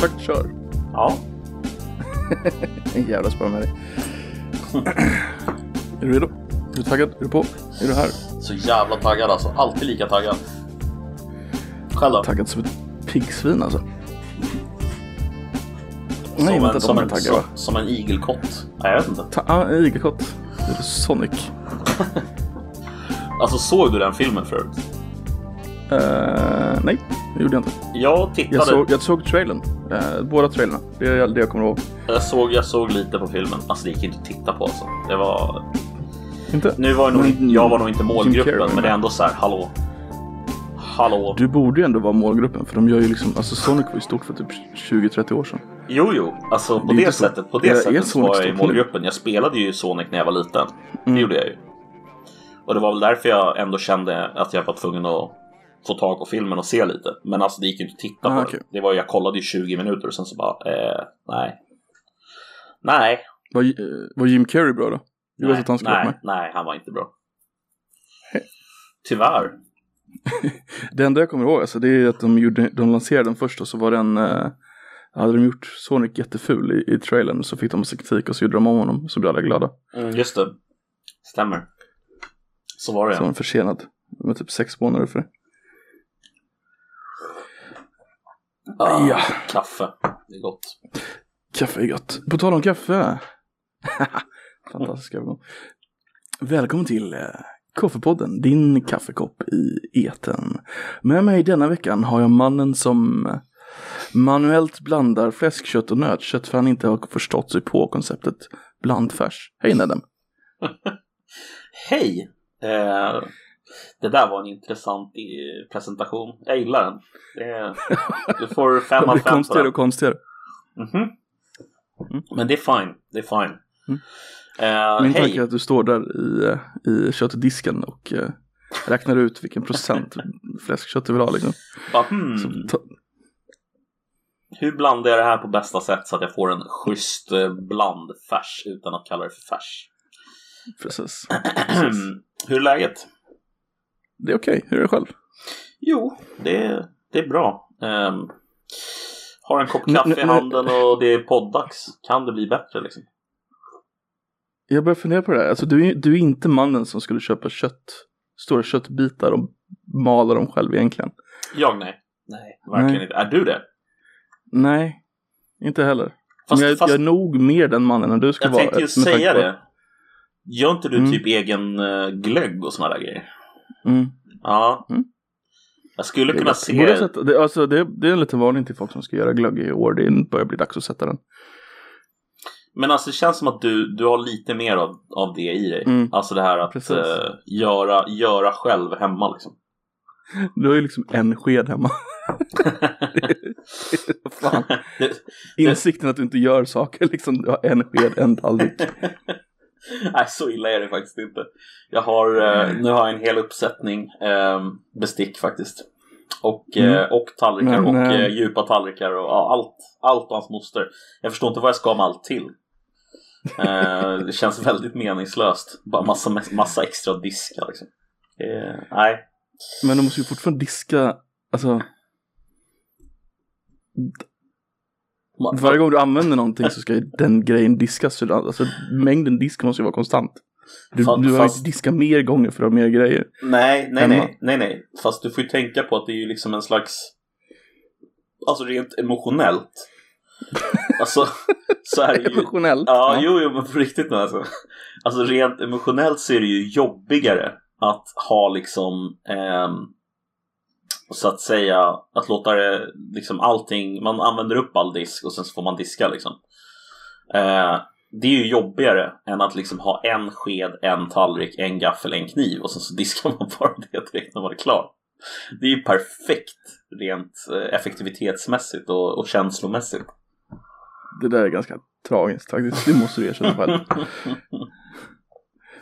sagt kör. Ja. En jävla spara med dig. är du redo? Är du taggad? Är du på? Är du här? Så jävla taggad alltså. Alltid lika taggad. Själv då? Taggad som ett piggsvin alltså. Som Nej, en, vänta, som, en, som, va? som en igelkott. Nej, jag vet inte. Ta- ah, igelkott. Det är Sonic. Alltså såg du den filmen förut? Eh, nej, det gjorde jag inte. Jag tittade. Jag såg, jag såg trailern. Uh, båda trailerna. Det är det jag kommer ihåg. Jag såg, jag såg lite på filmen. Alltså det gick inte att titta på alltså. Det var... Inte? Nu var jag nog, Men- jag var nog inte målgruppen, Carrey, men det är ändå så här, hallå. Hallå. Du borde ju ändå vara målgruppen för de gör ju liksom, alltså Sonic var ju stort för typ 20-30 år sedan. Jo, jo, alltså på Det det, så- sättet, på det är sättet var jag i nu? målgruppen. Jag spelade ju Sonic när jag var liten. Det Mm. gjorde jag ju. Och det var väl därför jag ändå kände att jag var tvungen att få tag på filmen och se lite. Men alltså det gick ju inte att titta Ah, på okej. det. det var, jag kollade i 20 minuter och sen så bara, eh, nej. Nej. Var, eh, var Jim Carrey bra då? Vet nej, att han skulle nej, med. nej, han var inte bra. Tyvärr. Det enda jag kommer ihåg alltså, det är att de, gjorde, de lanserade den först och så var den eh, hade de gjort Sonic jätteful i, i trailern så fick de massa kritik och så gjorde de om honom så blev alla glada. Mm, just det. Stämmer. Så var det Så var den försenad med typ sex månader för det. Ah, Ja. Kaffe. Det är gott. Kaffe är gott. På tal om kaffe. Fantastisk övergång. Välkommen till eh, Kaffepodden, din kaffekopp i eten. Med mig denna veckan har jag mannen som manuellt blandar fläskkött och nötkött för han inte har förstått sig på konceptet blandfärs. Hej Nedem. Hej! Eh, det där var en intressant eh, presentation. Jag gillar den. Du får fem av fem konstigare och konstigare. Mhm. Men det är fine. Det är fine. Mm. Eh, Min tanke hej! är att du står där i, eh, i köttdisken och eh, räknar ut vilken procent fläskkött du vill ha liksom. Bara, hmm, hur blandar jag det här på bästa sätt så att jag får en schysst blandfärs utan att kalla det för färs? precis. hur är läget? Det är okej, hur är det själv? Jo, det, det är bra. Ehm, har en kopp kaffe i handen och det är poddags. Kan det bli bättre liksom? Jag börjar fundera på det här. Alltså, du, är, du är inte mannen som skulle köpa kött, stora köttbitar och mala dem själv egentligen. Jag nej. Nej, verkligen Nej. inte. Är du det? Nej, inte heller. Fast, Men jag, fast jag är nog mer den mannen än du ska jag vara. tänkte ju säga det. Gör inte du Mm. typ egen uh, glögg och såna där grejer? Mm. Ja. Mm. Jag skulle kunna se... Borde sätta, det, alltså, det, det är en liten varning till folk som ska göra glögg i år. Det börjar bli dags att sätta den. Men alltså det känns som att du, du har lite mer av, av det i dig. Mm. Alltså det här att eh, göra, göra själv hemma liksom. Du har ju liksom en sked hemma. Fan. Insikten att du inte gör saker liksom. Du har en sked, en tallrik. Nej, så illa är det faktiskt inte. Jag har, eh, nu har jag en hel uppsättning eh, bestick faktiskt. Och, eh, Mm. och tallrikar Men, och eh, eh, djupa tallrikar och ja, allt, allt och hans moster. Jag förstår inte vad jag ska med allt till. Eh, det känns väldigt meningslöst. Bara massa, massa extra diskar liksom. Nej. Men du måste ju fortfarande diska, alltså. Varje gång du använder någonting så ska ju den grejen diskas. så Alltså mängden disk måste ju vara konstant. Du, Fa- du har fast- inte diskat mer gånger för att ha mer grejer. Nej, nej, Hemma. nej, nej, nej. Fast du får ju tänka på att det är ju liksom en slags, alltså rent emotionellt. Alltså, så är det ju. Emotionellt. Ja, jo, jo, men på riktigt nu alltså. Alltså rent emotionellt så är det ju jobbigare att ha liksom, ehm, så att säga, att låta det, liksom allting, man använder upp all disk och sen så får man diska liksom. Eh, det är ju jobbigare än att liksom ha en sked, en tallrik, en gaffel, en kniv och sen så diskar man bara det direkt när man är klar. Det är ju perfekt rent eh, effektivitetsmässigt och, och känslomässigt. Det där är ganska tragiskt faktiskt. Det måste du erkänna själv.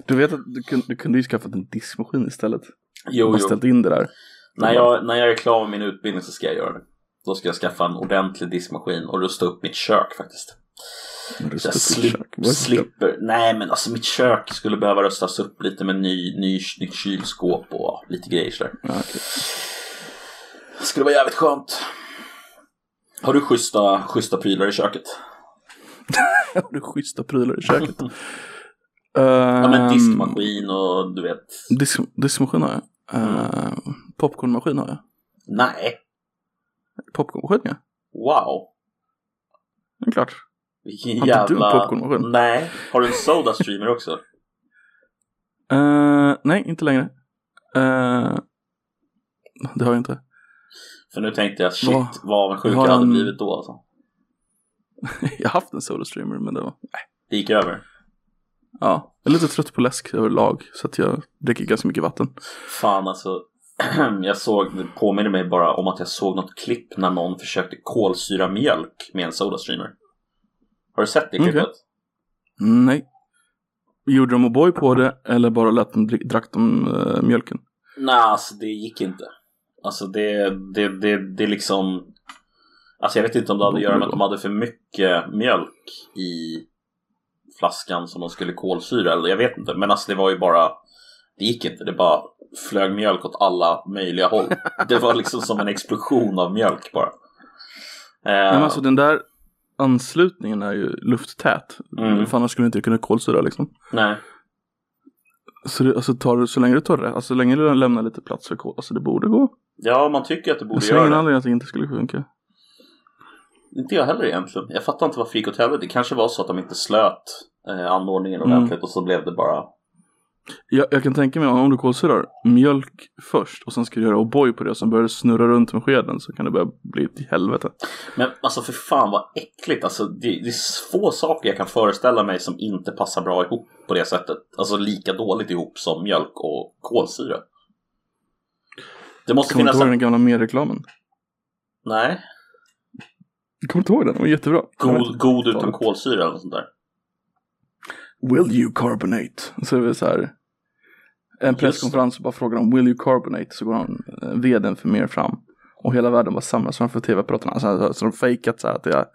Du vet att du, kun, du kunde ju skaffat en diskmaskin istället. Jo, Bara jo. ställt in det där. När jag, när jag är klar med min utbildning så ska jag göra det. Då ska jag skaffa en ordentlig diskmaskin och rusta upp mitt kök faktiskt. Rusta upp slip, kök. Slipper. Nej men alltså mitt kök skulle behöva rustas upp lite med ny, ny, nytt kylskåp och lite grejer sådär. Ja, okej. Det skulle vara jävligt skönt. Har du schyssta, schyssta prylar i köket? Har du schyssta prylar i köket? Ja men Ehm, diskmaskin och du vet. Disk, diskmaskin har jag. Uh, popcornmaskin har jag. Nej. Popcornmaskin ja. Wow. Det är klart. Vilken Har inte du en jävla... popcornmaskin? Nej. Har du en Soda Streamer också? Eh, nej, inte längre. Eh, det har jag inte. För nu tänkte jag shit Vad- vad avundsjuk har jag hade han- blivit då alltså. jag har haft en Soda Streamer men det var... Det gick över. Ja, jag är lite trött på läsk överlag. Så att jag dricker ganska mycket vatten. Fan alltså. jag såg, det påminner mig bara om att jag såg något klipp när någon försökte kolsyra mjölk med en Soda Streamer. Har du sett det klippet? Nej. Gjorde de O'boy på det eller bara lät dem drack de eh, mjölken? Nej, alltså det gick inte. Alltså det, det, det, det liksom... Alltså jag vet inte om det hade att göra med att de hade för mycket mjölk i flaskan som de skulle kolsyra eller jag vet inte. Men alltså det var ju bara... Det gick inte, det bara flög mjölk åt alla möjliga håll. Det var liksom som en explosion av mjölk bara. Eh, Men alltså den där anslutningen är ju lufttät. Mm. För annars skulle du inte kunna kolsyra liksom. Nej, Så, det, alltså, tar du, så länge du tar det, alltså så länge du lämnar lite plats för kol, alltså det borde gå. ja man tycker att det Jag borde ser ingen göra det. anledning att det inte skulle funka. Inte jag heller egentligen. Jag fattar inte varför det gick åt helvete. Det kanske var så att de inte slöt eh, anordningen Mm. ordentligt och så blev det bara Jag, jag kan tänka mig om du kolsyrar mjölk först och sen ska du göra O'boy på det och sen börjar du snurra runt med skeden så kan det börja bli till helvete. Men alltså för fan vad äckligt. Alltså, det, det är få saker jag kan föreställa mig som inte passar bra ihop på det sättet. Alltså lika dåligt ihop som mjölk och kolsyra. Det måste Kommer du finnas inte ihåg en... den gamla medreklamen? Nej. Kommer du inte ihåg den? Den var jättebra. God, god utan kolsyra eller något sånt där. Will you carbonate? Så är det så här. En presskonferens och bara frågar om Will you carbonate? Så går han, eh, vdn för mer fram. Och hela världen bara samlas framför tv-apparaterna. Så, så de fejkat så här att det är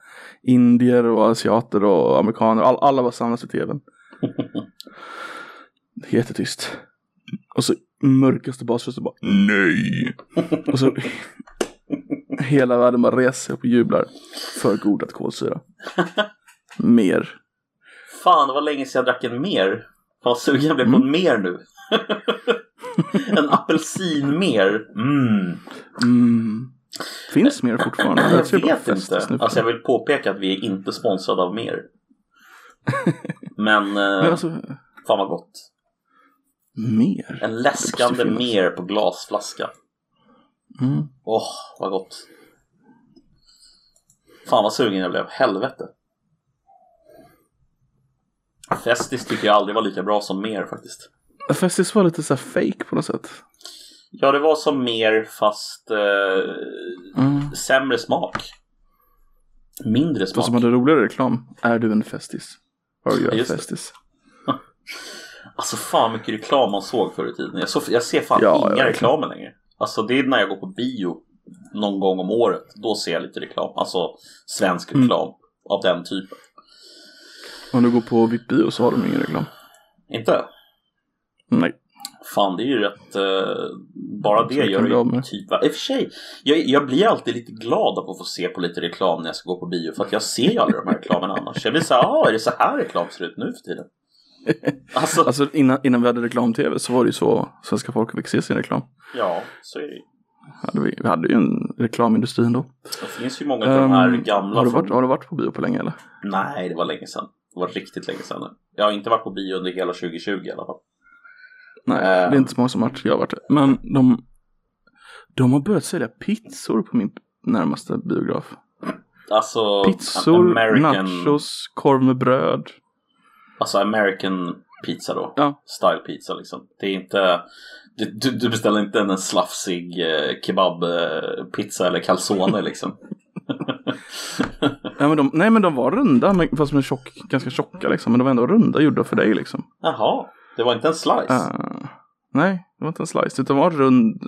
indier och asiater och amerikaner. All, alla bara samlas vid tvn. Jättetyst. Och så mörkaste basrösten bara Nej. och så hela världen bara reser sig upp och jublar. För godad kolsyra. Mer. Fan, det var länge sedan jag drack en mer. Vad sugen jag blev på en mer nu. en apelsin mer. Mm. Mm. Finns mer fortfarande? Jag bara vet inte. Alltså jag vill påpeka att vi är inte sponsrade av mer. Men, eh, Men alltså, fan vad gott. mer? En läskande mer på glasflaska. Mm. Åh, vad gott. Fan vad sugen jag blev. Helvete. Festis tycker jag aldrig var lika bra som mer faktiskt. Festus var lite så här fake på något sätt. Ja, det var som mer fast eh, Mm. sämre smak. Mindre smak. som hade roligare reklam. Är du en Festis? Are you a. Festis? Alltså fan mycket reklam man såg förr i tiden. Jag, så, jag ser fan Ja, inga reklamer längre. Alltså det är när jag går på bio någon gång om året. Då ser jag lite reklam. Alltså svensk Mm. reklam av den typen. Om du går på VIP-bio så har de ingen reklam. Inte? Nej. Fan det är ju rätt... Eh, bara det gör ju typ... I och för sig, jag, jag blir alltid lite glad av att få se på lite reklam när jag ska gå på bio. För att jag ser ju aldrig de här reklamerna annars. Jag blir så här, ah, är det så här reklam ser ut nu för tiden? Alltså, Alltså innan, innan vi hade reklam-tv så var det ju så svenska folket fick se sin reklam. ja, så är det ju. Hade vi, vi hade ju en reklamindustri ändå. Det finns ju många av de här Ehm, gamla har, du från- varit, har du varit på bio på länge eller? Nej, det var länge sedan. Det var riktigt länge sedan. Jag har inte varit på bio under hela 2020 i alla fall. Nej, Ehm. det är inte så många som varit. Jag har varit det. Men de, de har börjat sälja pizzor på min närmaste biograf. Alltså, Pizzor, American, nachos, korv med bröd. alltså American pizza då. Ja. Style pizza liksom. Det är inte, du, du, beställer inte en slafsig eh, kebab eh, pizza eller calzone liksom. Ja, men de, nej men de var runda, men, fast med tjock, ganska tjocka liksom. Men de var ändå runda gjorda för dig liksom. Jaha, det var inte en slice? Eh, nej, det var inte en slice, utan det var rund.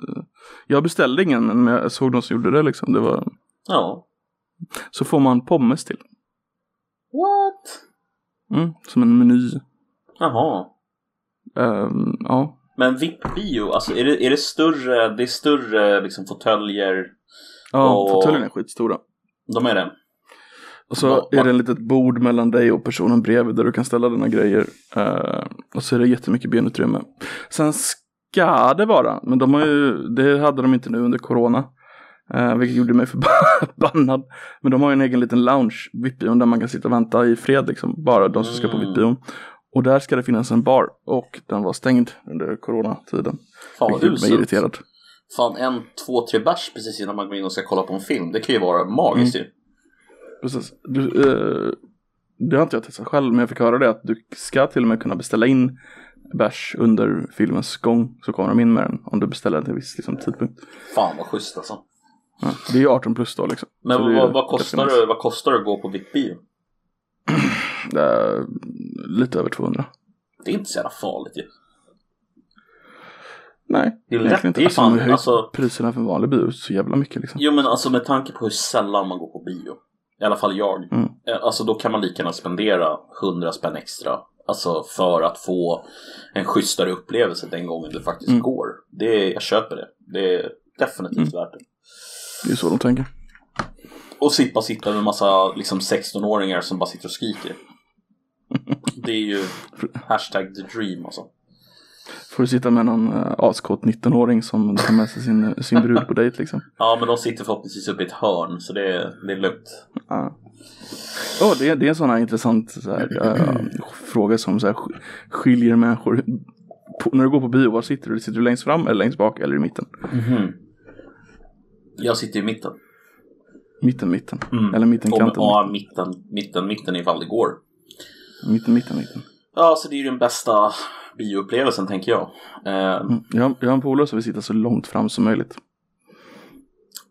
Jag beställde ingen, men jag såg de som gjorde det liksom. Det var, Ja. så får man pommes till. What? Mm, som en meny. Jaha. Ehm, ja, Men VIP-bio, alltså är det, är det större, det är större liksom fåtöljer? ja Och- fåtöljerna är skitstora. De är det. Och så Va- är det ett litet bord mellan dig och personen bredvid där du kan ställa dina grejer. Eh, och så är det jättemycket benutrymme. Sen ska det vara, men de har ju, det hade de inte nu under corona. Uh, vilket gjorde mig förbannad. Men de har ju en egen liten lounge, VIP-bion, där man kan sitta och vänta i fred liksom. Bara de som ska på Mm. VIP-bion. Och där ska det finnas en bar. Och den var stängd under coronatiden. Fan vad uselt. irriterad. Fan en, två, tre bärs precis innan man går in och ska kolla på en film. Det kan ju vara magiskt Mm. ju. Precis. Du, eh, det har inte jag testat själv, men jag fick höra det att du ska till och med kunna beställa in bärs under filmens gång. Så kommer de in med den om du beställer den till en viss liksom, tidpunkt. Fan vad schysst alltså. Ja, det är ju 18 plus då liksom. Men vad, vad, kostar det, vad kostar det att gå på VIP-bio? Det är lite över 200. Det är inte så jävla farligt ju. Nej, Det är egentligen rätt. Det är Alltså, fan- höjt alltså- priserna för en vanlig bio så jävla mycket liksom. Jo men alltså med tanke på hur sällan man går på bio. I alla fall jag. Mm. Eh, Alltså då kan man lika gärna spendera 100 spänn extra. Alltså för att få en schysstare upplevelse den gången det faktiskt Mm. går. Det, jag köper det. Det är definitivt värt det. Det är så de tänker. Och slippa sitta med en massa liksom 16-åringar som bara sitter och skriker. Det är ju hashtag the dream alltså. Får du sitta med någon uh, askåt 19-åring som tar med sig sin, sin brud på dejt liksom. Ja men de sitter förhoppningsvis uppe i ett hörn så det, är- det är lugnt. Ja. Oh, det, det är en sån här intressant så här, eh, fråga som så här, sk- skiljer människor. På, när du går på bio, var sitter du? Sitter du längst fram eller längst bak eller i mitten? Mhm. Jag sitter i mitten. Mitten, mitten. Mm. Eller mitten, Och, kanten. ja, mitten, mitten, mitten ifall det går. Mitten, mitten, mitten. Ja, så det är ju den bästa bioupplevelsen tänker jag. Eh, Mm. Jag, har, jag har en polare som vill sitta så långt fram som möjligt.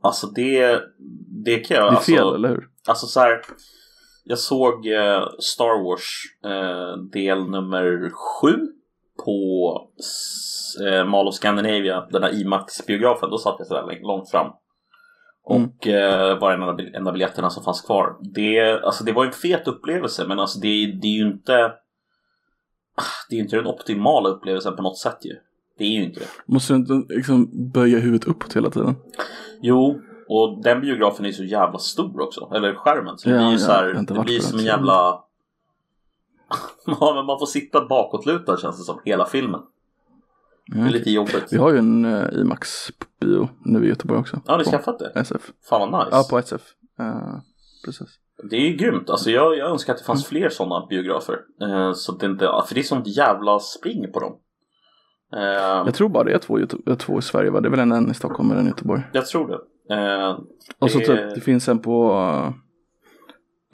alltså det, det kan jag... Det är fel, alltså, eller hur? Alltså så här. Jag såg eh, Star Wars eh, del nummer sju på eh, Mall of Scandinavia, den här IMAX-biografen. Då satt jag sådär lång- långt fram. Och eh, var en av, en av biljetterna som fanns kvar. Det, alltså, det var en fet upplevelse men alltså, det, det är ju inte Det är inte den optimala upplevelsen på något sätt ju. Det är ju inte det. Måste du inte liksom böja huvudet uppåt hela tiden? Jo, och den biografen är så jävla stor också. Eller skärmen. Så det Ja, blir ju ja, så här, det blir som en jävla... man får sitta bakåtlutad känns det som, hela filmen. Det är lite jobbigt. Vi har ju en uh, IMAX-bio nu i Göteborg också. Ja, ni skaffat det? SF. Fan vad nice. Ja, på SF. Eh, precis. Det är ju grymt. Alltså jag, jag önskar att det fanns fler sådana biografer. Eh, så det inte, för det är sånt jävla spring på dem. Eh, Jag tror bara det är två, eh, två i Sverige va? Det är väl en, en i Stockholm och en i Göteborg. jag tror det. Eh, Och så Det- typ, det finns en på uh,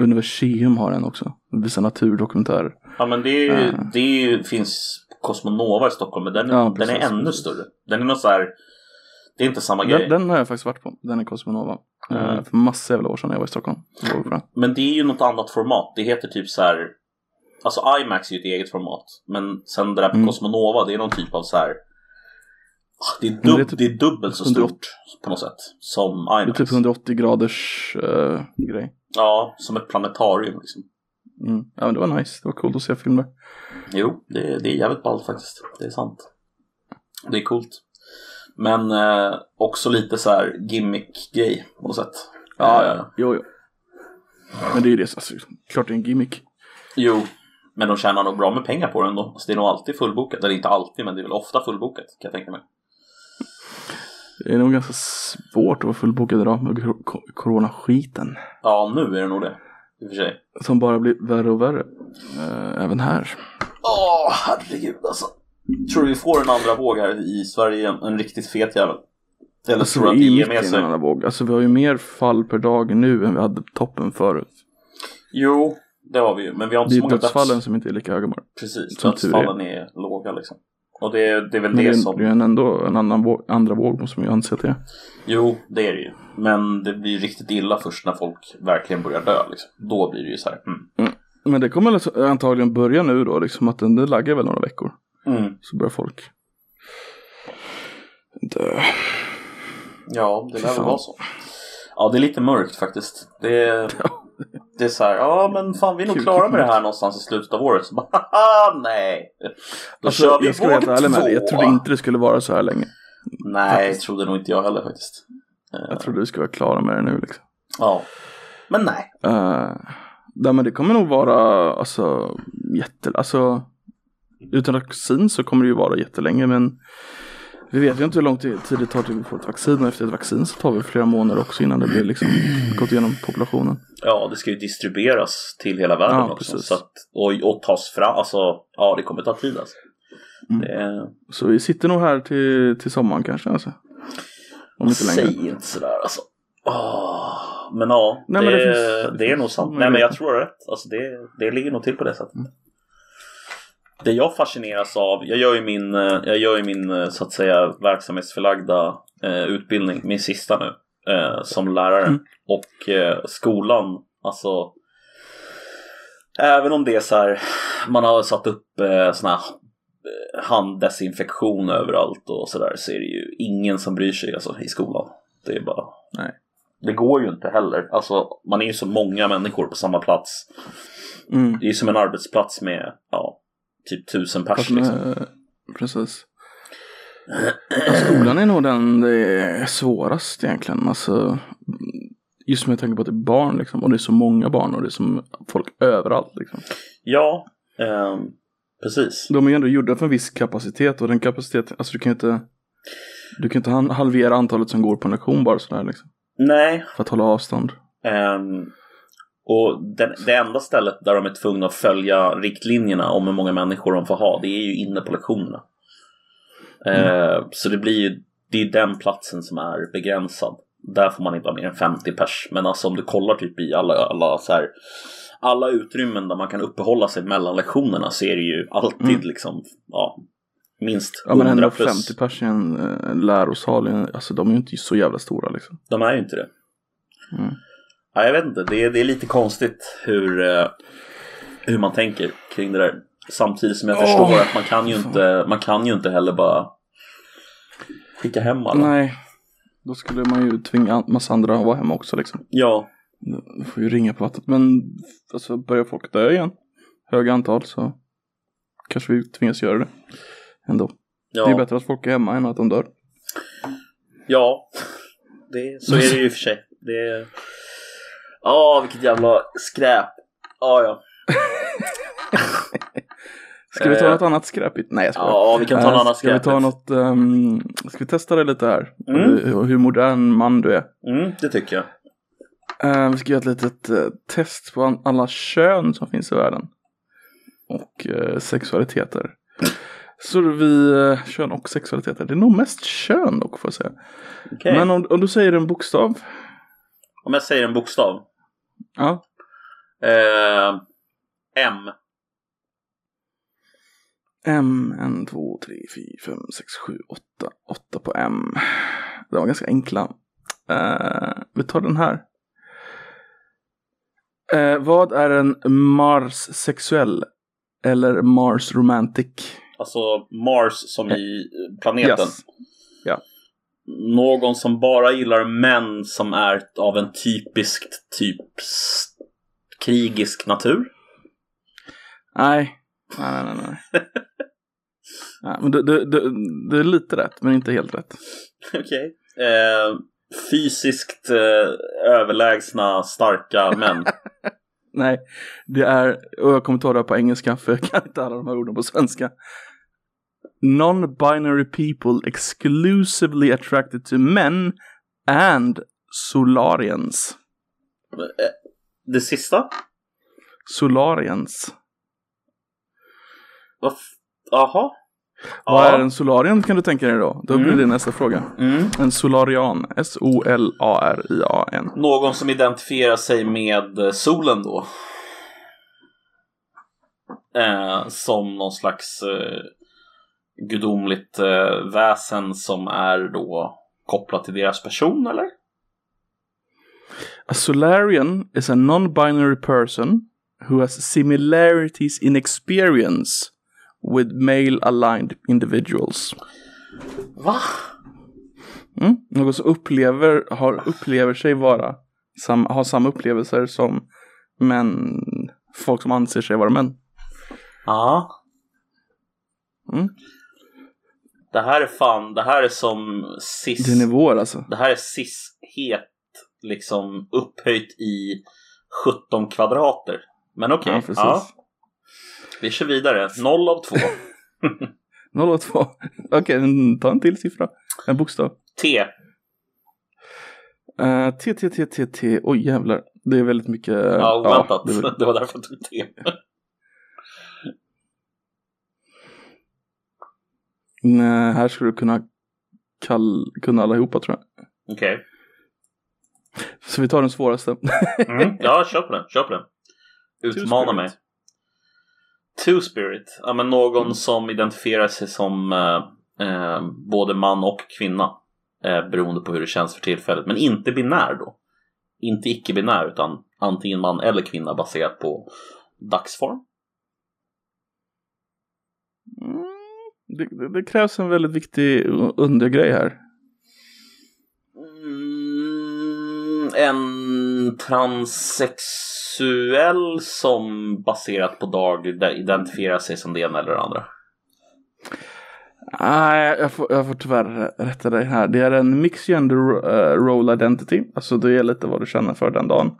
Universium har en också. Visar naturdokumentärer. ja men det, är, det är, finns Cosmonova i Stockholm. Men den, är- Ja, den är ännu större. Den är något så här. Det är inte samma grej. Den, den har jag faktiskt varit på. Den är Cosmonova. Mm. Eh, för massa jävla år sedan när jag var i Stockholm. Var. Men det är ju något annat format. Det heter typ så här. Alltså IMAX är ju ett eget format. Men sen det där på Mm. Cosmonova, det är någon typ av så här. ah, Det är, det är dub, typ det är dubbelt så 180. stort på något sätt. Som Det är IMAX. typ 180 graders eh, grej. Ja, som ett planetarium liksom. Mm. Ja men det var nice. Det var coolt att se film där. Jo, det, det är jävligt ballt faktiskt. Det är sant. Det är coolt. Men eh, också lite så här gimmick-grej på något sätt. Eh, jo, jo. Men det är ju det, alltså, klart det är en gimmick. Jo, men de tjänar nog bra med pengar på den då. Så det är nog alltid fullbokat. Eller inte alltid, men det är väl ofta fullbokat kan jag tänka mig. Det är nog ganska svårt att vara fullbokad idag med coronaskiten. Ja, nu är det nog det. I och för sig. Som bara blir värre och värre. Eh, även här. Åh, herregud alltså. Tror du vi får en andra våg här i Sverige igen? En riktigt fet jävel? Eller Alltså tror du att är det ger med en sig? annan våg. Alltså vi har ju mer fall per dag nu än vi hade toppen förut. Jo, det har vi ju. Men vi har inte Det så är många dödsfallen döds... som inte är lika höga bara. Precis, som tur är. dödsfallen är låga liksom. Och det, det är väl det, det som... det är en ändå en annan våg, andra våg som jag anser att det är. Jo, det är det ju. Men det blir riktigt illa först när folk verkligen börjar dö liksom. Då blir det ju så här. Mm. Men det kommer antagligen börja nu då, liksom att den det laggar väl några veckor. Mm. Så börjar folk dö. Ja, det lär väl vara så. Ja, det är lite mörkt faktiskt. Det det är så här, ja men fan vi är nog Kul, klara med det här någonstans i slutet av året. Så bara, haha, nej. Då Alltså, kör vi jag ska vara helt ärlig med dig, jag trodde inte det skulle vara så här länge. Nej, faktiskt. trodde nog inte jag heller faktiskt. Jag trodde vi skulle vara klara med det nu liksom. Ja. Men nej. Uh, nej men det kommer nog vara alltså jätte, alltså utan vaccin så kommer det ju vara jättelänge men vi vet ju inte hur lång tid det tar till vi får ett vaccin och efter ett vaccin så tar vi flera månader också innan det blir liksom gått igenom populationen. Ja, det ska ju distribueras till hela världen Ja, också. precis. Så att, och, och tas fram, alltså ja det kommer ta tid alltså. Mm. Det, Så vi sitter nog här till, till sommaren kanske alltså. Om inte längre. Säg inte sådär alltså. Åh, men ja, Nej, det, men det, finns- det är nog sant. Nej men jag tror rätt. Alltså det, det ligger nog till på det sättet. Det jag fascineras av, jag gör ju min, eh, jag gör ju min eh, så att säga verksamhetsförlagda eh, utbildning, min sista nu, eh, som lärare. Mm. Och eh, skolan, alltså Även om det är så här, man har satt upp eh, såna här eh, handdesinfektion överallt och sådär så är det ju ingen som bryr sig alltså, i skolan. Det är bara... Nej. Det går ju inte heller. Alltså, man är ju så många människor på samma plats. Mm. Det är ju som en arbetsplats med, ja, typ tusen pers Fast liksom. precis. Ja, skolan är nog den det är svårast egentligen. Alltså, just med tanke på att det är barn liksom. Och det är så många barn och det är som folk överallt liksom. Ja, ehm, precis. De är ju ändå gjorda för en viss kapacitet och den kapaciteten, alltså du kan ju inte Du kan inte halvera antalet som går på en lektion bara sådär liksom. Nej, För att hålla avstånd. Ehm, och den, det enda stället där de är tvungna att följa riktlinjerna om hur många människor de får ha, det är ju inne på lektionerna. Ehm, så det blir ju, det är den platsen som är begränsad. Där får man inte ha mer än 50 pers. Men alltså om du kollar typ i alla, alla så här alla utrymmen där man kan uppehålla sig mellan lektionerna så är det ju alltid Mm. liksom, ja, minst Ja men 100 plus. 50 pers i en eh, lärosal, en- alltså de är ju inte så jävla stora liksom. De är ju inte det. Mm. Ja, jag vet inte, det är, det är lite konstigt hur, eh, hur man tänker kring det där. Samtidigt som jag Åh, förstår att man kan ju inte, man kan ju inte heller bara skicka hem alla. Nej. Då skulle man ju tvinga massa andra att vara hemma också liksom. Ja, Du får ju ringa på vattnet. Men alltså, börjar folk dö igen, höga antal, så kanske vi tvingas göra det ändå. ja, Det är bättre att folk är hemma än att de dör. ja. Det, så är det ju i och för sig. Det är... Ja, vilket jävla skräp. Ja, ja. Ska vi ta Eh, något annat skräpigt? Nej jag skojar. Ja, vi kan ta Eh, något annat Ska vi ta skräpigt. något, ehm, ska vi testa det lite här? Mm. Hur, hur modern man du är. Mm, det tycker jag. Eh, vi ska göra ett litet eh, test på alla kön som finns i världen. Och eh, sexualiteter. Så vi, eh, kön och sexualiteter. Det är nog mest kön dock får jag säga. Okej. Men om, om du säger en bokstav. Om jag säger en bokstav. Ja. Eh, M. M, 1, 2, 3, 4, 5, 6, 7, 8. 8 på M. Det var ganska enkla. Eh, vi tar den här. Eh, vad är en Mars sexuell? Eller Mars romantic? Alltså Mars som i planeten. Yes. Ja. Någon som bara gillar män som är av en typiskt typ krigisk natur. Nej. Nej, nej, nej. nej men det, det, det, det är lite rätt, men inte helt rätt. Okej. Eh, fysiskt eh, överlägsna, starka män. Nej, det är, och jag kommer ta det här på engelska för jag kan inte alla de här orden på svenska. Non-binary people exclusively attracted to men and solarians. Eh, Det sista? Solarians. Vad Jaha. Vad är en solarian kan du tänka dig då? Då blir Mm. det nästa fråga. Mm. En solarian. S-O-L-A-R-I-A-N. Någon som identifierar sig med eh, solen då. Eh, som någon slags eh, gudomligt eh, väsen som är då kopplat till deras person eller? A solarian is a non-binary person who has similarities in experience with male-aligned individuals. Va? Mm? Någon som upplever, har, upplever sig vara, sam, har samma upplevelser som män, folk som anser sig vara män. Ja. Mm. Det här är fan, det här är som cis. Det är nivåer alltså. Det här är cis-het liksom upphöjt i 17 kvadrater. Men okej, Ja, okay, precis. ja, vi kör vidare. 0 av 2. 0 och 2. Okej, en- ta en till siffra. En bokstav. T. Uh, T, T, T, T, T. Oj jävlar. Det är väldigt mycket. Ja, oväntat. det är väl- det var därför jag tog T. Nej, här skulle du kunna kall, kunna allihopa tror jag. Okej. Så vi tar den svåraste. Mm. Ja, kör på den. Kör på den. Utmana mig. Two spirit. Ja, men någon som identifierar sig som eh, eh, både man och kvinna. Eh, beroende på hur det känns för tillfället. Men inte binär då. Inte icke-binär utan antingen man eller kvinna baserat på dagsform. Det, det, krävs en väldigt viktig undergrej här. Mm, en transsexuell som baserat på dag identifierar sig som det ena eller det andra. Nej, jag får, jag får tyvärr rätta dig här. Det är en mixed gender uh, role identity. Alltså det är lite vad du känner för den dagen.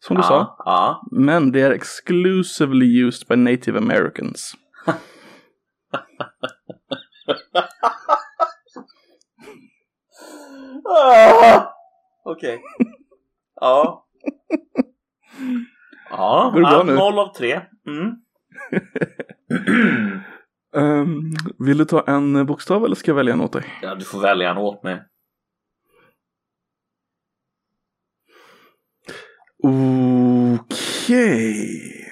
Som du sa. Ja, ja. Men det är exclusively used by native americans. Ah! Okej. Ja. Ja, Går det bra nu? noll av tre. Mm. Ehm, vill du ta en bokstav eller ska jag välja en åt dig? Ja, du får välja en åt mig. Okej.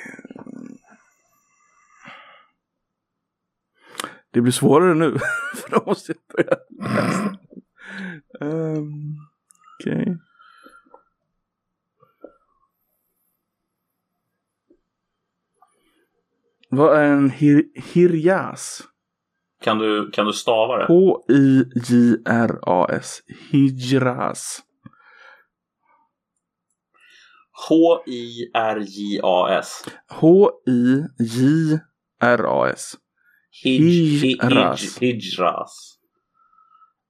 Det blir svårare nu. För då måste jag börja läsa. Ehm, Okej. Vad är en hir hirjas? Kan du, kan du stava det? H-I-J-R-A-S. Hijras. H-I-R-J-A-S. H-I-J-R-A-S. Hij- hij- Hijras.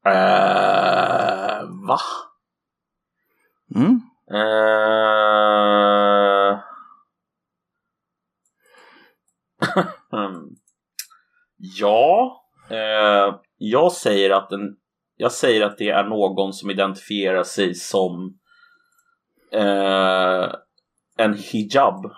Eh, va? Mm. Hmm. ja, eh, jag säger att den, jag säger att det är någon som identifierar sig som eh, en hijab.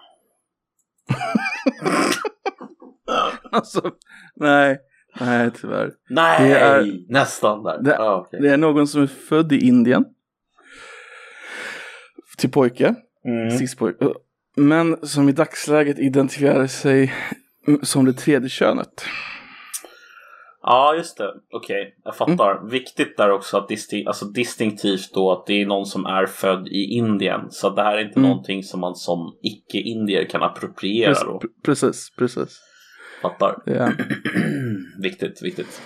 Alltså, nej. Nej, tyvärr. Nej, Det är- nästan där. Det- Ah, okej. Det är någon som är född i Indien. Till pojke. Mm. Cis-pojke. Men som i dagsläget identifierar sig som det tredje könet. Ja, just det. Okej, jag fattar. Viktigt där också att distin- alltså distinktivt då att det är någon som är född i Indien. Så det här är inte Mm. någonting som man som icke-indier kan appropriera Precis, då. pre- precis, precis. Fattar. Är, viktigt, viktigt.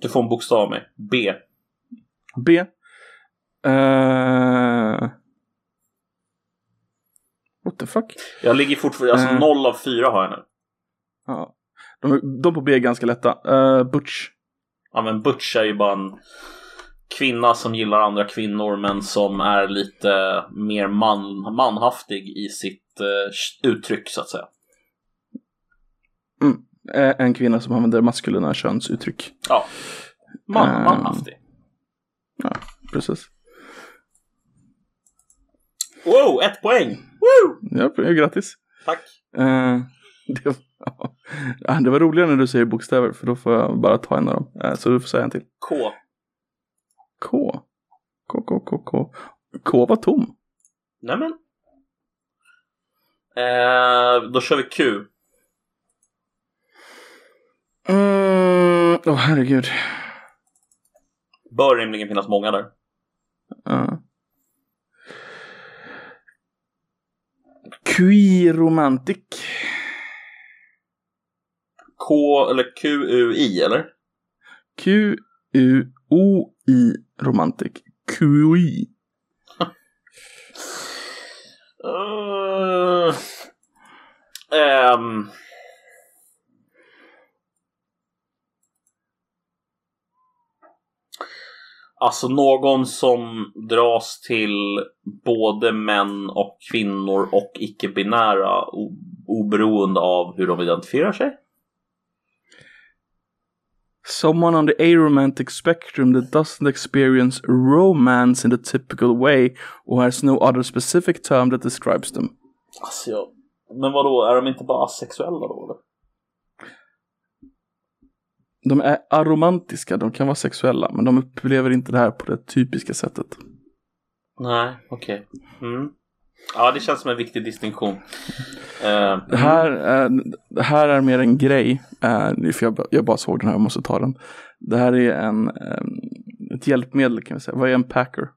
Du får en bokstav av mig. B. B. Uh... What the fuck? Jag ligger fortfarande, alltså Eh. noll av fyra har jag nu. Ja. De, de på B är ganska lätta. Uh, Butch. Ja men Butch är ju bara en kvinna som gillar andra kvinnor men som är lite mer man, manhaftig i sitt eh, uttryck så att säga. Eh, en kvinna som använder maskulina könsuttryck. Ja. Man, Eh. manhaftig. Precis. Wow, ett poäng! Woo! Ja, grattis. Tack. Eh, det, var, ja, det var roligare när du säger bokstäver för då får jag bara ta en av dem. Eh, så du får säga en till. K. K. K, K, K, K. K var tom. Nämen. Eh, då kör vi Q. Mm, Åh herregud. Bör rimligen finnas många där. Uh. Quiromantic. K eller Q-U-I eller? Q-U-O-I romantic. QI. Uh, ehm. Alltså någon som dras till både män och kvinnor och icke-binära oberoende av hur de identifierar sig. Someone on the aromantic spectrum that doesn't experience romance in the typical way or has no other specific term that describes them. Alltså, jag... Men vadå, är de inte bara asexuella då eller? De är aromantiska, de kan vara sexuella, men de upplever inte det här på det typiska sättet. Nej, okej. Okay. Mm. Ja, det känns som en viktig distinktion. Uh, det, här är, det här är mer en grej, uh, för jag, jag bara såg den här, jag måste ta den. Det här är en, um, ett hjälpmedel kan vi säga. Vad är en packer?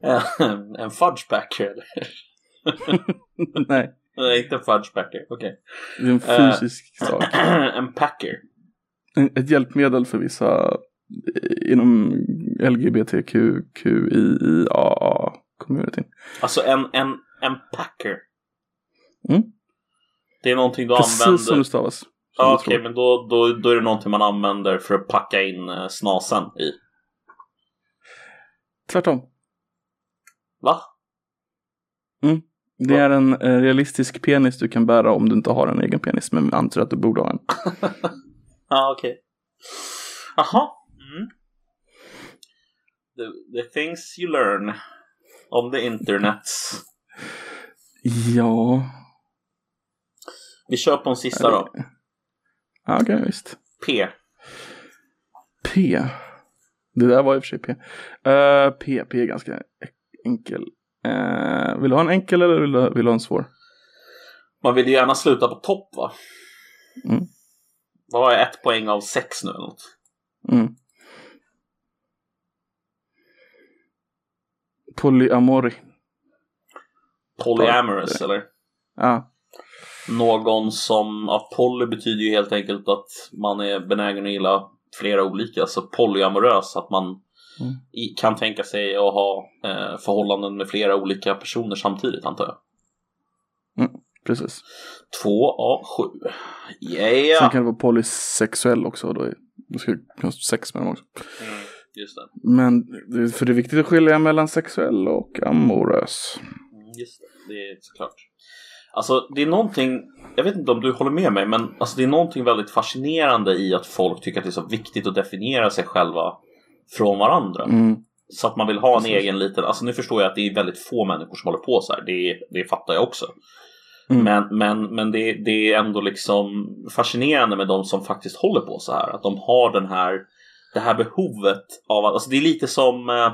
en fudge packer eller? Nej. Nej, inte en fudge packer, okej. Okay. Det är en fysisk uh, sak. en packer. Ett hjälpmedel för vissa inom LGBTQIA-communityn. Alltså en, en, en packer? Mm. Det är någonting du Precis använder? Precis som det stavas. Ja, okej, okay, men då, då, då är det någonting man använder för att packa in eh, snasen i? Tvärtom. Va? Mm. Det är en eh, realistisk penis du kan bära om du inte har en egen penis, men antar att du borde ha en. ja, okej. Okay. Jaha. Mm. The, the things you learn on the internet. Ja. Vi kör på en sista då. Ja, okej, okay, visst. P. P. Det där var i och för sig P. Uh, P, P är ganska enkel. Uh, vill du ha en enkel eller vill du, vill du ha en svår? Man vill ju gärna sluta på topp va? Mm. Vad har jag? Ett poäng av sex nu eller något? Mm. Polyamori. Polyamorous eller? Ja. Någon som, ja, poly betyder ju helt enkelt att man är benägen att gilla flera olika. Så polyamorös, att man mm. kan tänka sig att ha eh, förhållanden med flera olika personer samtidigt antar jag. Mm, precis. Två av sju. Yeah. Sen kan det vara polysexuell också. Då, är, då ska du ha sex med dem också. Mm, just det. Men för det är viktigt att skilja mellan sexuell och amorös. Mm, just det, det är såklart. Alltså det är någonting, jag vet inte om du håller med mig, men alltså, det är någonting väldigt fascinerande i att folk tycker att det är så viktigt att definiera sig själva från varandra. Mm. Så att man vill ha en Precis. egen liten, alltså nu förstår jag att det är väldigt få människor som håller på så här, det, det fattar jag också. Mm. Men, men, men det, det är ändå liksom fascinerande med de som faktiskt håller på så här. Att de har den här, det här behovet av att, alltså det är lite som eh,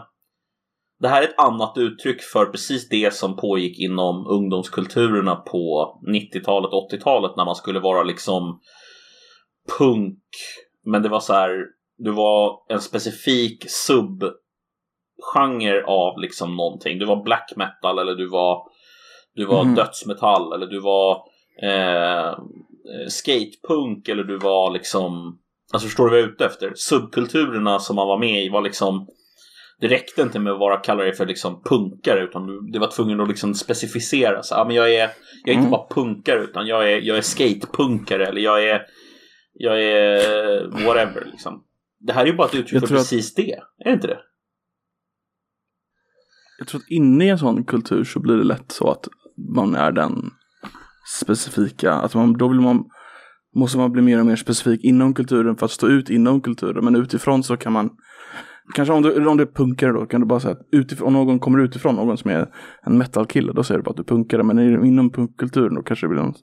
det här är ett annat uttryck för precis det som pågick inom ungdomskulturerna på 90-talet, 80-talet när man skulle vara liksom punk. Men det var så här, du var en specifik subgenre av liksom någonting. Du var black metal eller du var du var mm. dödsmetall eller du var eh, skatepunk eller du var liksom Alltså förstår du vad jag är ute efter? Subkulturerna som man var med i var liksom Det räckte inte med att bara kalla dig för liksom punkare utan du, det var tvungen att liksom specificera. Så, ja, men jag, är, jag är inte mm. bara punkare utan jag är, jag är skatepunkare eller jag är Jag är whatever liksom. Det här är ju bara ett uttryck för precis att... det. Är det inte det? Jag tror att inne i en sån kultur så blir det lätt så att man är den specifika. Att man, då vill man, måste man bli mer och mer specifik inom kulturen för att stå ut inom kulturen. Men utifrån så kan man Kanske om du, om du är punkare då kan du bara säga att utifrån, om någon kommer utifrån, någon som är en metalkille, då säger du bara att du punkare. Men inom punkkulturen då kanske det blir någon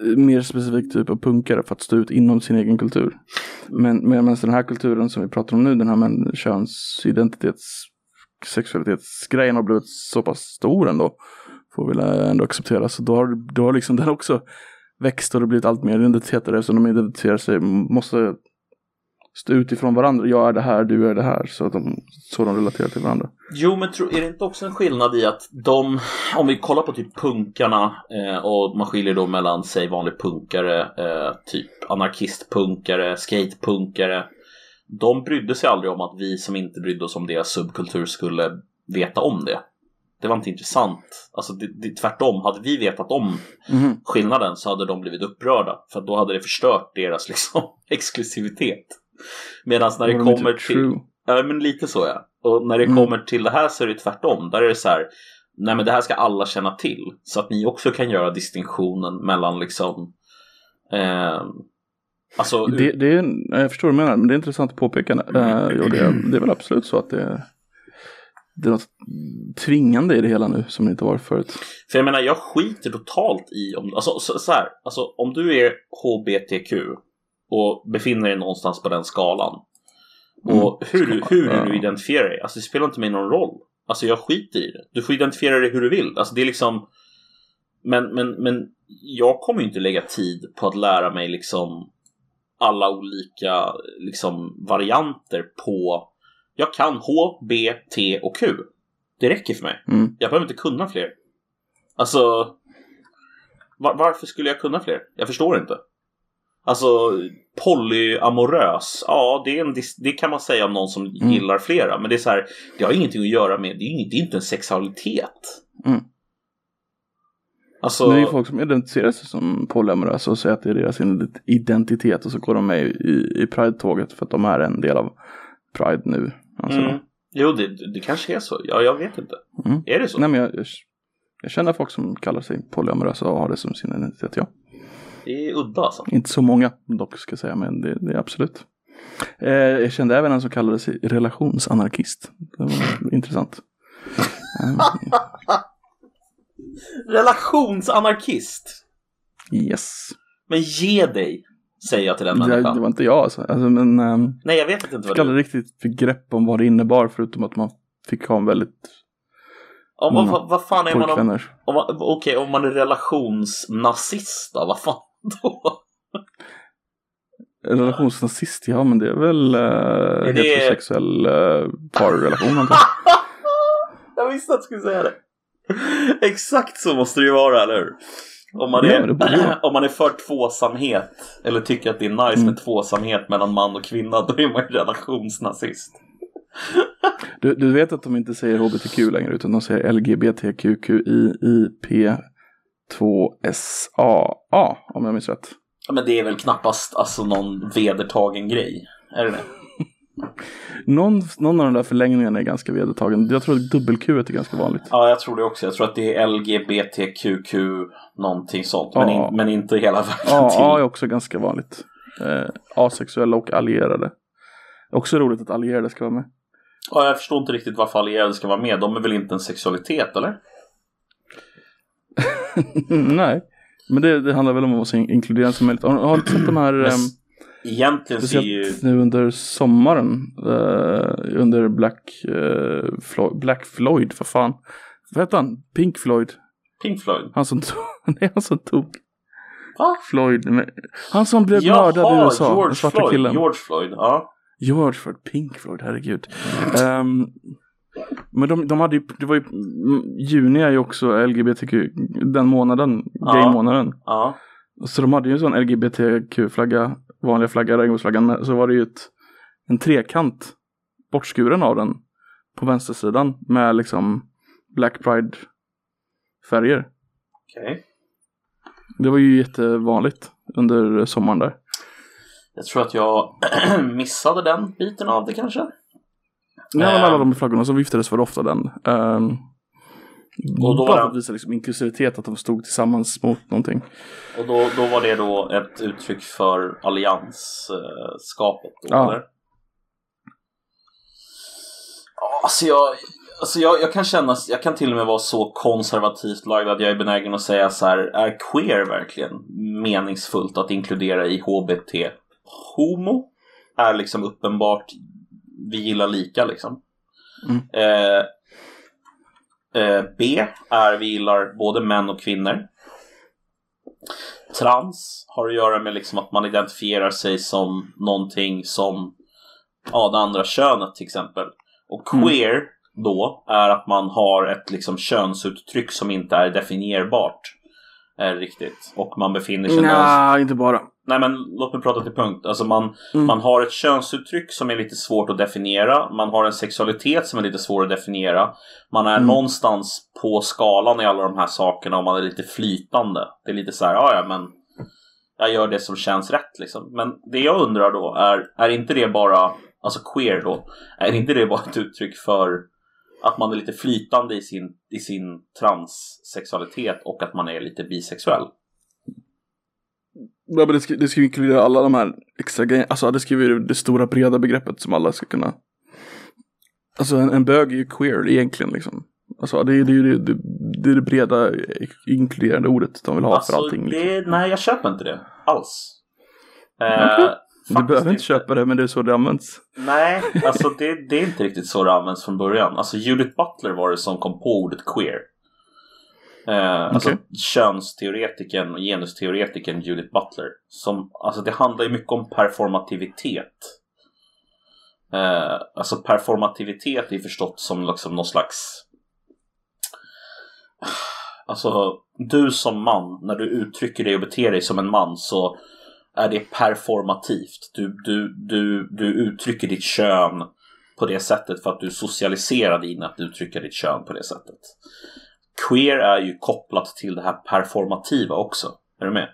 Eh, mer specifik typ av punkare för att stå ut inom sin egen kultur. Men medan den här kulturen som vi pratar om nu, den här könsidentitets sexualitetsgrejen har blivit så pass stor ändå får väl ändå acceptera. Så då har, då har liksom den också växt och det blivit allt mer identiteter eftersom de identifierar sig, måste stå utifrån varandra. Jag är det här, du är det här. Så att de, så de relaterar till varandra. Jo, men tro, är det inte också en skillnad i att de, om vi kollar på typ punkarna eh, och man skiljer då mellan, säg vanlig punkare, eh, typ anarkistpunkare, skatepunkare. De brydde sig aldrig om att vi som inte brydde oss om deras subkultur skulle veta om det det var inte intressant. Alltså det, det, tvärtom, hade vi vetat om mm. skillnaden så hade de blivit upprörda. För då hade det förstört deras liksom, exklusivitet. Medan när det kommer till... true? Ja, men lite så ja. Och när det Mm. kommer till det här så är det tvärtom. Där är det så här, nej men det här ska alla känna till. Så att ni också kan göra distinktionen mellan liksom, eh, alltså, Det, det är, jag förstår vad du menar, men det är intressant påpekande. Uh, och det, det är väl absolut så att det är, det är något tvingande i det hela nu som det inte var förut. för jag menar jag skiter totalt i om, alltså så, så här, alltså om du är HBTQ och befinner dig någonstans på den skalan. Och hur, du- hur du nu identifierar dig, alltså det spelar inte mig någon roll. Alltså jag skiter i det. Du får identifiera dig hur du vill. Alltså det är liksom Men, men, men jag kommer ju inte lägga tid på att lära mig liksom alla olika liksom varianter på Jag kan H, B, T och Q. Det räcker för mig. Mm. Jag behöver inte kunna fler. Alltså var, Varför skulle jag kunna fler? Jag förstår inte. Alltså polyamorös, ja det, en, det kan man säga om någon som Mm. gillar flera. Men det är så här, det har ingenting att göra med, det är, det är inte en sexualitet. Mm. Alltså, det är ju folk som identifierar sig som polyamorösa och säger att det är deras identitet och så går de med i, i Pride-tåget för att de är en del av Pride nu. Alltså, mm. Jo, det, det kanske är så. Ja, jag vet inte. Mm. Är det så? Nej men jag, jag, jag känner folk som kallar sig polyamorösa och har det som sin identitet, ja. Det är udda alltså. Inte så många dock ska jag säga, men det, det är absolut. Eh, jag kände även en som kallade sig relationsanarkist. Det var intressant. Relationsanarkist. yes. Men ge dig, säger jag till den människan. det var inte jag alltså. alltså men eh, Nej, jag vet inte jag vad det aldrig riktigt begrepp om vad det innebar förutom att man fick ha en väldigt om, vad, vad fan är man om, om Okej, om man är relationsnazist då? Vad fan då? Relationsnazist, ja men det är väl eh, det- heterosexuell eh, parrelation antar jag. Jag visste att du skulle säga det. Exakt så måste det ju vara, eller hur? Om man, Ja, är, vara. om man är för tvåsamhet eller tycker att det är nice Mm. med tvåsamhet mellan man och kvinna, då är man ju relationsnazist. Du, du vet att de inte säger HBTQ längre utan de säger LGBTQQIP2SAA om jag minns rätt. Ja, Men det är väl knappast alltså någon vedertagen grej? Är det det? Någon, någon av de där förlängningarna är ganska vedertagen. Jag tror att dubbel-Q är ganska vanligt. Ja, jag tror det också. Jag tror att det är LGBTQQ någonting sånt. Men, Ja. in, men inte hela vägen Ja, till. A är också ganska vanligt. Eh, asexuella och allierade. Också roligt att allierade ska vara med. Ja, jag förstår inte riktigt varför allierade ska vara med. De är väl inte en sexualitet, eller? Nej, men det, det handlar väl om att vara så inkluderande som möjligt. Har, har du sett de här, Men ehm, Egentligen ser ju... nu under sommaren, eh, under Black, eh, Floyd, Black Floyd, för fan. Vad heter han? Pink Floyd. Pink Floyd. Han som tog, nej, han som tog Va? Floyd. Men, han som blev mördad i USA, George den svarta Floyd. killen. George Floyd, ja. George Floyd, Pink Floyd, herregud. Ehm, men de, de hade ju, det var ju, mm, juni är ju också LGBTQ, den månaden, Ja. gay-månaden. ja. Så de hade ju en sån LGBTQ-flagga, vanliga flagga, regnbågsflaggan, så var det ju ett, en trekant, bortskuren av den, på vänstersidan med liksom Black Pride-färger. Okej. Det var ju jättevanligt under sommaren där. Jag tror att jag missade den biten av det kanske. Nej, men Ehm. alla de flaggorna så viftades för ofta den. Um, Och då bara var för att visa liksom inklusivitet, att de stod tillsammans mot någonting. Och då, då var det då ett uttryck för alliansskapet? Då, Ja. eller? Ja, Alltså jag, alltså jag, jag kan känna, jag kan till och med vara så konservativt lagd att jag är benägen att säga så här, är queer verkligen meningsfullt att inkludera i HBT? Homo är liksom uppenbart, vi gillar lika liksom. Mm. Eh, eh, B är vi gillar både män och kvinnor. Trans har att göra med liksom att man identifierar sig som någonting som ja, det andra könet till exempel. Och Mm. queer då är att man har ett liksom könsuttryck som inte är definierbart. Är riktigt. Och man befinner sig någonstans. Nej, inte bara. Nej men låt mig prata till punkt. Alltså man, Mm. man har ett könsuttryck som är lite svårt att definiera. Man har en sexualitet som är lite svår att definiera. Man är Mm. någonstans på skalan i alla de här sakerna och man är lite flytande. Det är lite så här, ja ja men jag gör det som känns rätt liksom. Men det jag undrar då är, är inte det bara, alltså queer då, är inte det bara ett uttryck för att man är lite flytande i sin, i sin transsexualitet och att man är lite bisexuell? Ja, men det, ska, det ska inkludera alla de här extra grejerna. Alltså det ju det stora breda begreppet som alla ska kunna. Alltså en, en bög är ju queer egentligen liksom. Alltså det är det, det, det, det, är det breda inkluderande ordet de vill ha alltså, för allting. Det, liksom. Nej, jag köper inte det alls. Okay. du behöver inte köpa det, men det är så det används. Nej, alltså det, det är inte riktigt så det används från början. Alltså Judith Butler var det som kom på ordet queer. Eh, okay. Alltså könsteoretikern och genusteoretikern Judith Butler. Som, alltså det handlar ju mycket om performativitet. Eh, alltså performativitet är förstått som liksom någon slags Alltså, du som man, när du uttrycker dig och beter dig som en man så är det performativt. Du, du, du, du uttrycker ditt kön på det sättet för att du socialiserar in att uttrycka ditt kön på det sättet. Queer är ju kopplat till det här performativa också. Är du med?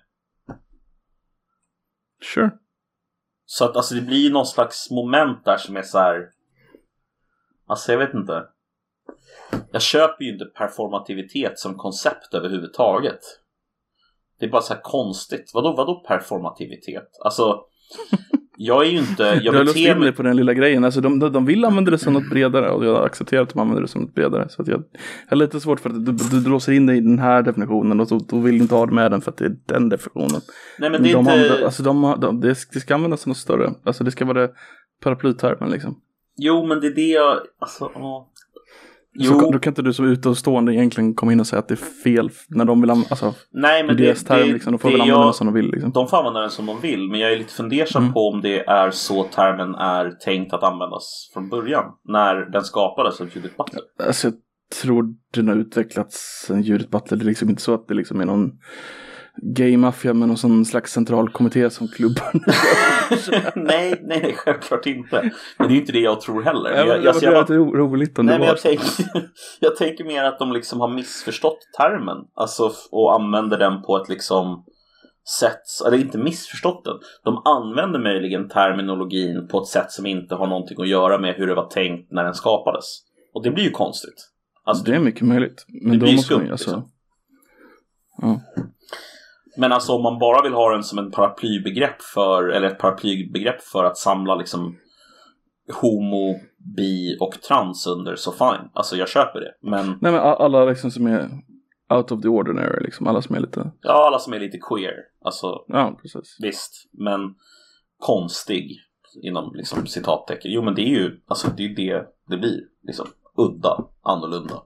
Sure. Så att alltså det blir någon slags moment där som är så här. Alltså jag vet inte. Jag köper ju inte performativitet som koncept överhuvudtaget. Det är bara så här konstigt. Vadå, vadå performativitet? Alltså, jag är ju inte... Jag du in dig på den lilla grejen. Alltså, de, de vill använda det som något bredare och jag accepterar att de använder det som något bredare. Så att jag, jag har lite svårt för att du, du, du låser in dig i den här definitionen och så, då vill du inte ha det med den för att det är den definitionen. Nej, men det är de inte... Andra, alltså, de, de, det ska användas som något större. Alltså det ska vara det paraplytermen liksom. Jo, men det är det jag... Alltså, åh. Jo. Så, då kan inte du som utomstående egentligen komma in och säga att det är fel när de vill använda, alltså, Nej, men det, deras term det, liksom, de får väl använda jag, den som de vill liksom. De får använda den som de vill, men jag är lite fundersam mm. på om det är så termen är tänkt att användas från början, när den skapades av Judith Butler. Alltså, jag tror den har utvecklats sen Judith Butler, det är liksom inte så att det liksom är någon gay maffia med någon slags centralkommitté som klubbar. nej, nej, nej, självklart inte. Men det är inte det jag tror heller. Ja, jag, jag, jag, det är roligt om nej, det men jag, tänker, jag tänker mer att de liksom har missförstått termen. Alltså, och använder den på ett liksom sätt, eller inte missförstått den. De använder möjligen terminologin på ett sätt som inte har någonting att göra med hur det var tänkt när den skapades. Och det blir ju konstigt. Alltså, det är mycket möjligt. Men då måste man ju alltså... Liksom. Ja. Men alltså om man bara vill ha den som en paraplybegrepp för, eller ett paraplybegrepp för att samla liksom homo, bi och trans under så fine. Alltså jag köper det. Men... Nej men alla liksom som är out of the ordinary liksom. Alla som är lite... Ja, alla som är lite queer. Alltså, ja, precis. Visst, men konstig inom liksom citattecken. Jo men det är ju, alltså det är det det blir. Liksom udda, annorlunda.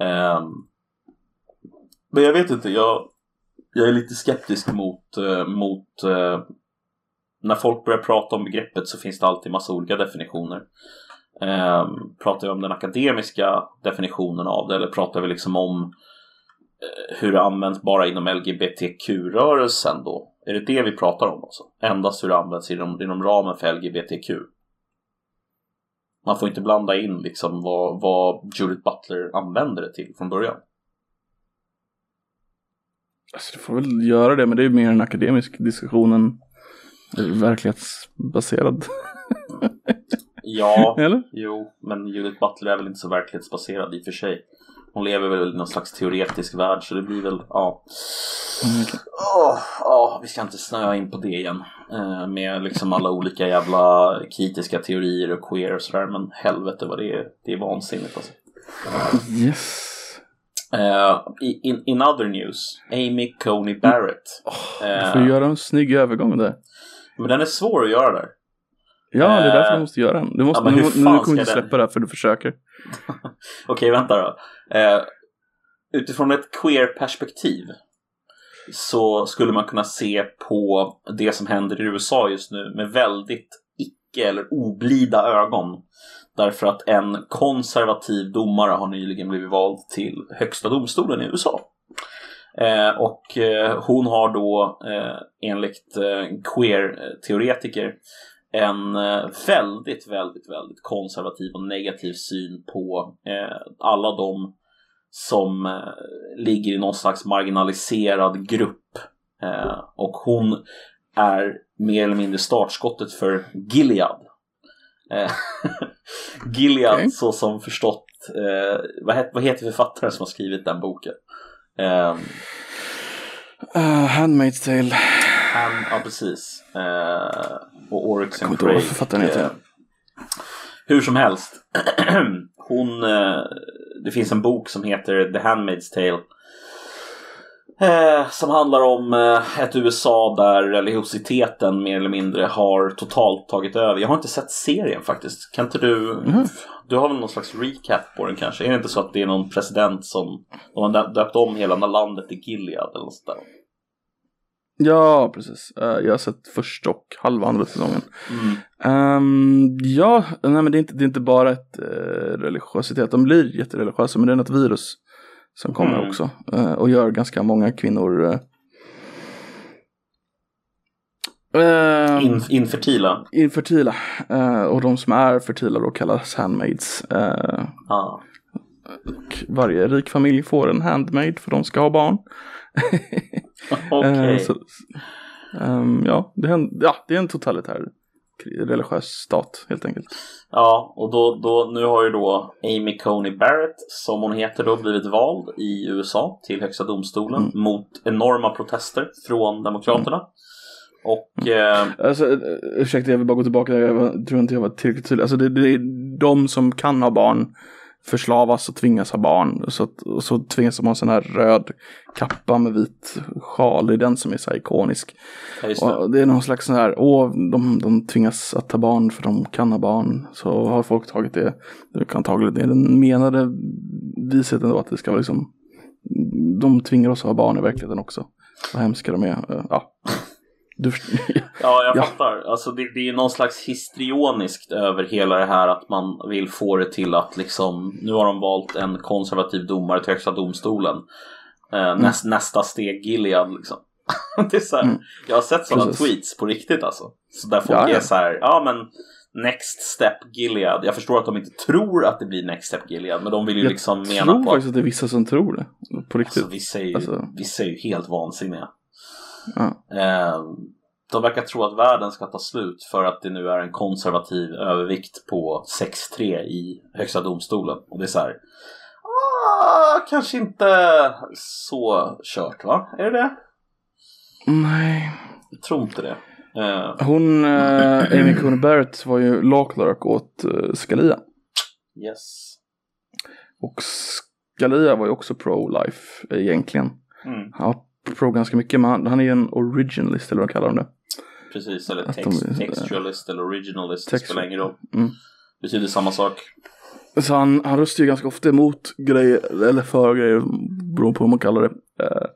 Mm. Um, men jag vet inte, jag jag är lite skeptisk mot, eh, mot eh, när folk börjar prata om begreppet så finns det alltid massa olika definitioner. Eh, pratar vi om den akademiska definitionen av det eller pratar vi liksom om eh, hur det används bara inom LGBTQ-rörelsen då? Är det det vi pratar om alltså? Endast hur det används inom, inom ramen för LGBTQ? Man får inte blanda in liksom vad, vad Judith Butler använder det till från början. Alltså, du får väl göra det, men det är mer en akademisk diskussion än verklighetsbaserad. ja, Eller? jo, men Judith Butler är väl inte så verklighetsbaserad i och för sig. Hon lever väl i någon slags teoretisk värld så det blir väl, ja. Mm, okay. oh, oh, vi ska inte snöa in på det igen. Eh, med liksom alla olika jävla kritiska teorier och queer och sådär. Men helvete vad det är, det är vansinnigt alltså. Yes. Uh, in, in other news, Amy Coney Barrett. Oh, du får uh, göra en snygg övergång där. Men den är svår att göra där. Ja, det är därför du måste göra den. Du, måste, ja, nu, nu kommer du inte släppa den? det här för du försöker. Okej, okay, vänta då. Uh, utifrån ett queer-perspektiv så skulle man kunna se på det som händer i USA just nu med väldigt icke eller oblida ögon. Därför att en konservativ domare har nyligen blivit vald till högsta domstolen i USA. Eh, och eh, hon har då eh, enligt eh, queer-teoretiker en eh, väldigt, väldigt, väldigt konservativ och negativ syn på eh, alla de som eh, ligger i någon slags marginaliserad grupp Eh, och hon är mer eller mindre startskottet för Gilead. Eh, Gilead Okej. så som förstått, eh, vad, het, vad heter författaren som har skrivit den boken? Eh, Uh, Handmaid's Tale. han, ja precis. Eh, och Oryx and Craig. författaren heter. Eh, hur som helst. Hon, eh, det finns en bok som heter The Handmaid's Tale. Eh, som handlar om eh, ett USA där religiositeten mer eller mindre har totalt tagit över. Jag har inte sett serien faktiskt. Kan inte du... Mhm. Du har väl någon slags recap på den kanske? Är det inte så att det är någon president som... De har dö- döpt om hela landet till Gilead eller något sånt där? Ja, precis. Eh, jag har sett första och halva andra säsongen. Mm. Ehm, ja, nej men det är inte, det är inte bara ett uh, religiositet. De blir jättereligiösa men det är något virus som kommer Mm. också. eh, och gör ganska många kvinnor uh, In, infertila. infertila. Eh, och de som är fertila då kallas handmaids. Ja. och varje rik familj får en handmaid för de ska ha barn. Okej. Eh, så, ehm, ja, det är en, ja, det är en totalitär religiös stat helt enkelt. Ja, och då, då, nu har ju då Amy Coney Barrett, som hon heter då, blivit vald i USA till Högsta domstolen Mm. mot enorma protester från Demokraterna. Och eh, Alltså, eh, ursäkta, jag vill bara gå tillbaka. Jag tror inte jag var tillräckligt tydlig. Alltså, det, det är de som kan ha barn förslavas och tvingas ha barn. Så, att, och så tvingas de ha en sån här röd kappa med vit sjal. Det är den som är så här ikonisk. ja, det. Det är någon slags sån här, åh, de, de tvingas att ta barn för de kan ha barn. Så har folk tagit det. Det kan antagligen, det den menade visheten då att det ska vara liksom, de tvingar oss att ha barn i verkligheten också. Vad hemska de är. Ja. Du, Ja, jag Ja. fattar. Alltså det, det är någon slags histrioniskt över hela det här att man vill få det till att liksom nu har de valt en konservativ domare till Högsta domstolen. Eh, näst, Nästa steg Gilead liksom. det är så här, Mm. Jag har sett sådana Precis. tweets på riktigt alltså. Så där folk Ja, är så här, ja men Next Step Gilead. Jag förstår att de inte tror att det blir Next Step Gilead, men de vill ju jag liksom mena tror på faktiskt att det är vissa som tror det. På riktigt. Alltså, vissa, är ju, Alltså. vissa är ju helt vansinniga. Eh, de verkar tro att världen ska ta slut för att det nu är en konservativ övervikt på 6-3 i Högsta domstolen. Och det är så här. Ah, kanske inte så kört va? Är det det? Nej. Jag tror inte det. Eh, Hon, eh, Amy Coney Barrett var ju law clerk åt eh, Scalia. yes. Och Scalia var ju också pro-life egentligen. Mm, Han pro ganska mycket men han, han är ju en originalist eller vad de kallar de det. precis, eller Att de- text, textualist eller originalist. Det Textu- spelar ingen roll. Mm. Betyder samma sak. Så han, han röstar ju ganska ofta emot grejer, eller för grejer, beroende på hur man kallar det. Eh,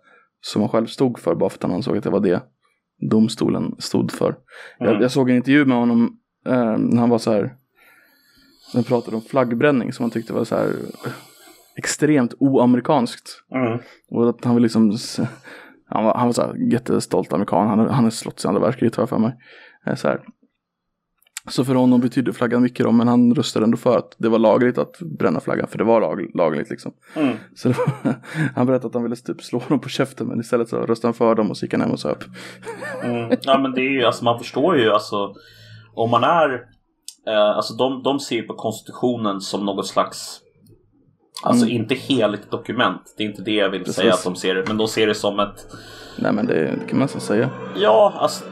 som han själv stod för bara för att han ansåg att det var det domstolen stod för. Mm. Jag, jag såg en intervju med honom eh, när han var så här. När han pratade om flaggbränning som han tyckte var så här extremt oamerikanskt. Mm. Och att han vill liksom han var, han var så här jättestolt amerikan. Han, han har slått i andra världskriget har jag för mig. Eh, Så, här. så för honom betydde flaggan mycket då, men han röstade ändå för att det var lagligt att bränna flaggan, för det var lag, lagligt liksom. Mm. Så var, han berättade att han ville typ slå dem på käften, men istället så röstade han för dem och så gick han hem och söp. Mm. Ja men det är ju, alltså man förstår ju alltså om man är, eh, alltså de, de ser på konstitutionen som något slags Alltså Mm. inte heligt dokument, det är inte det jag vill Precis. säga att de ser det, men de ser det som ett Nej men det, kan man nästan säga. Ja, alltså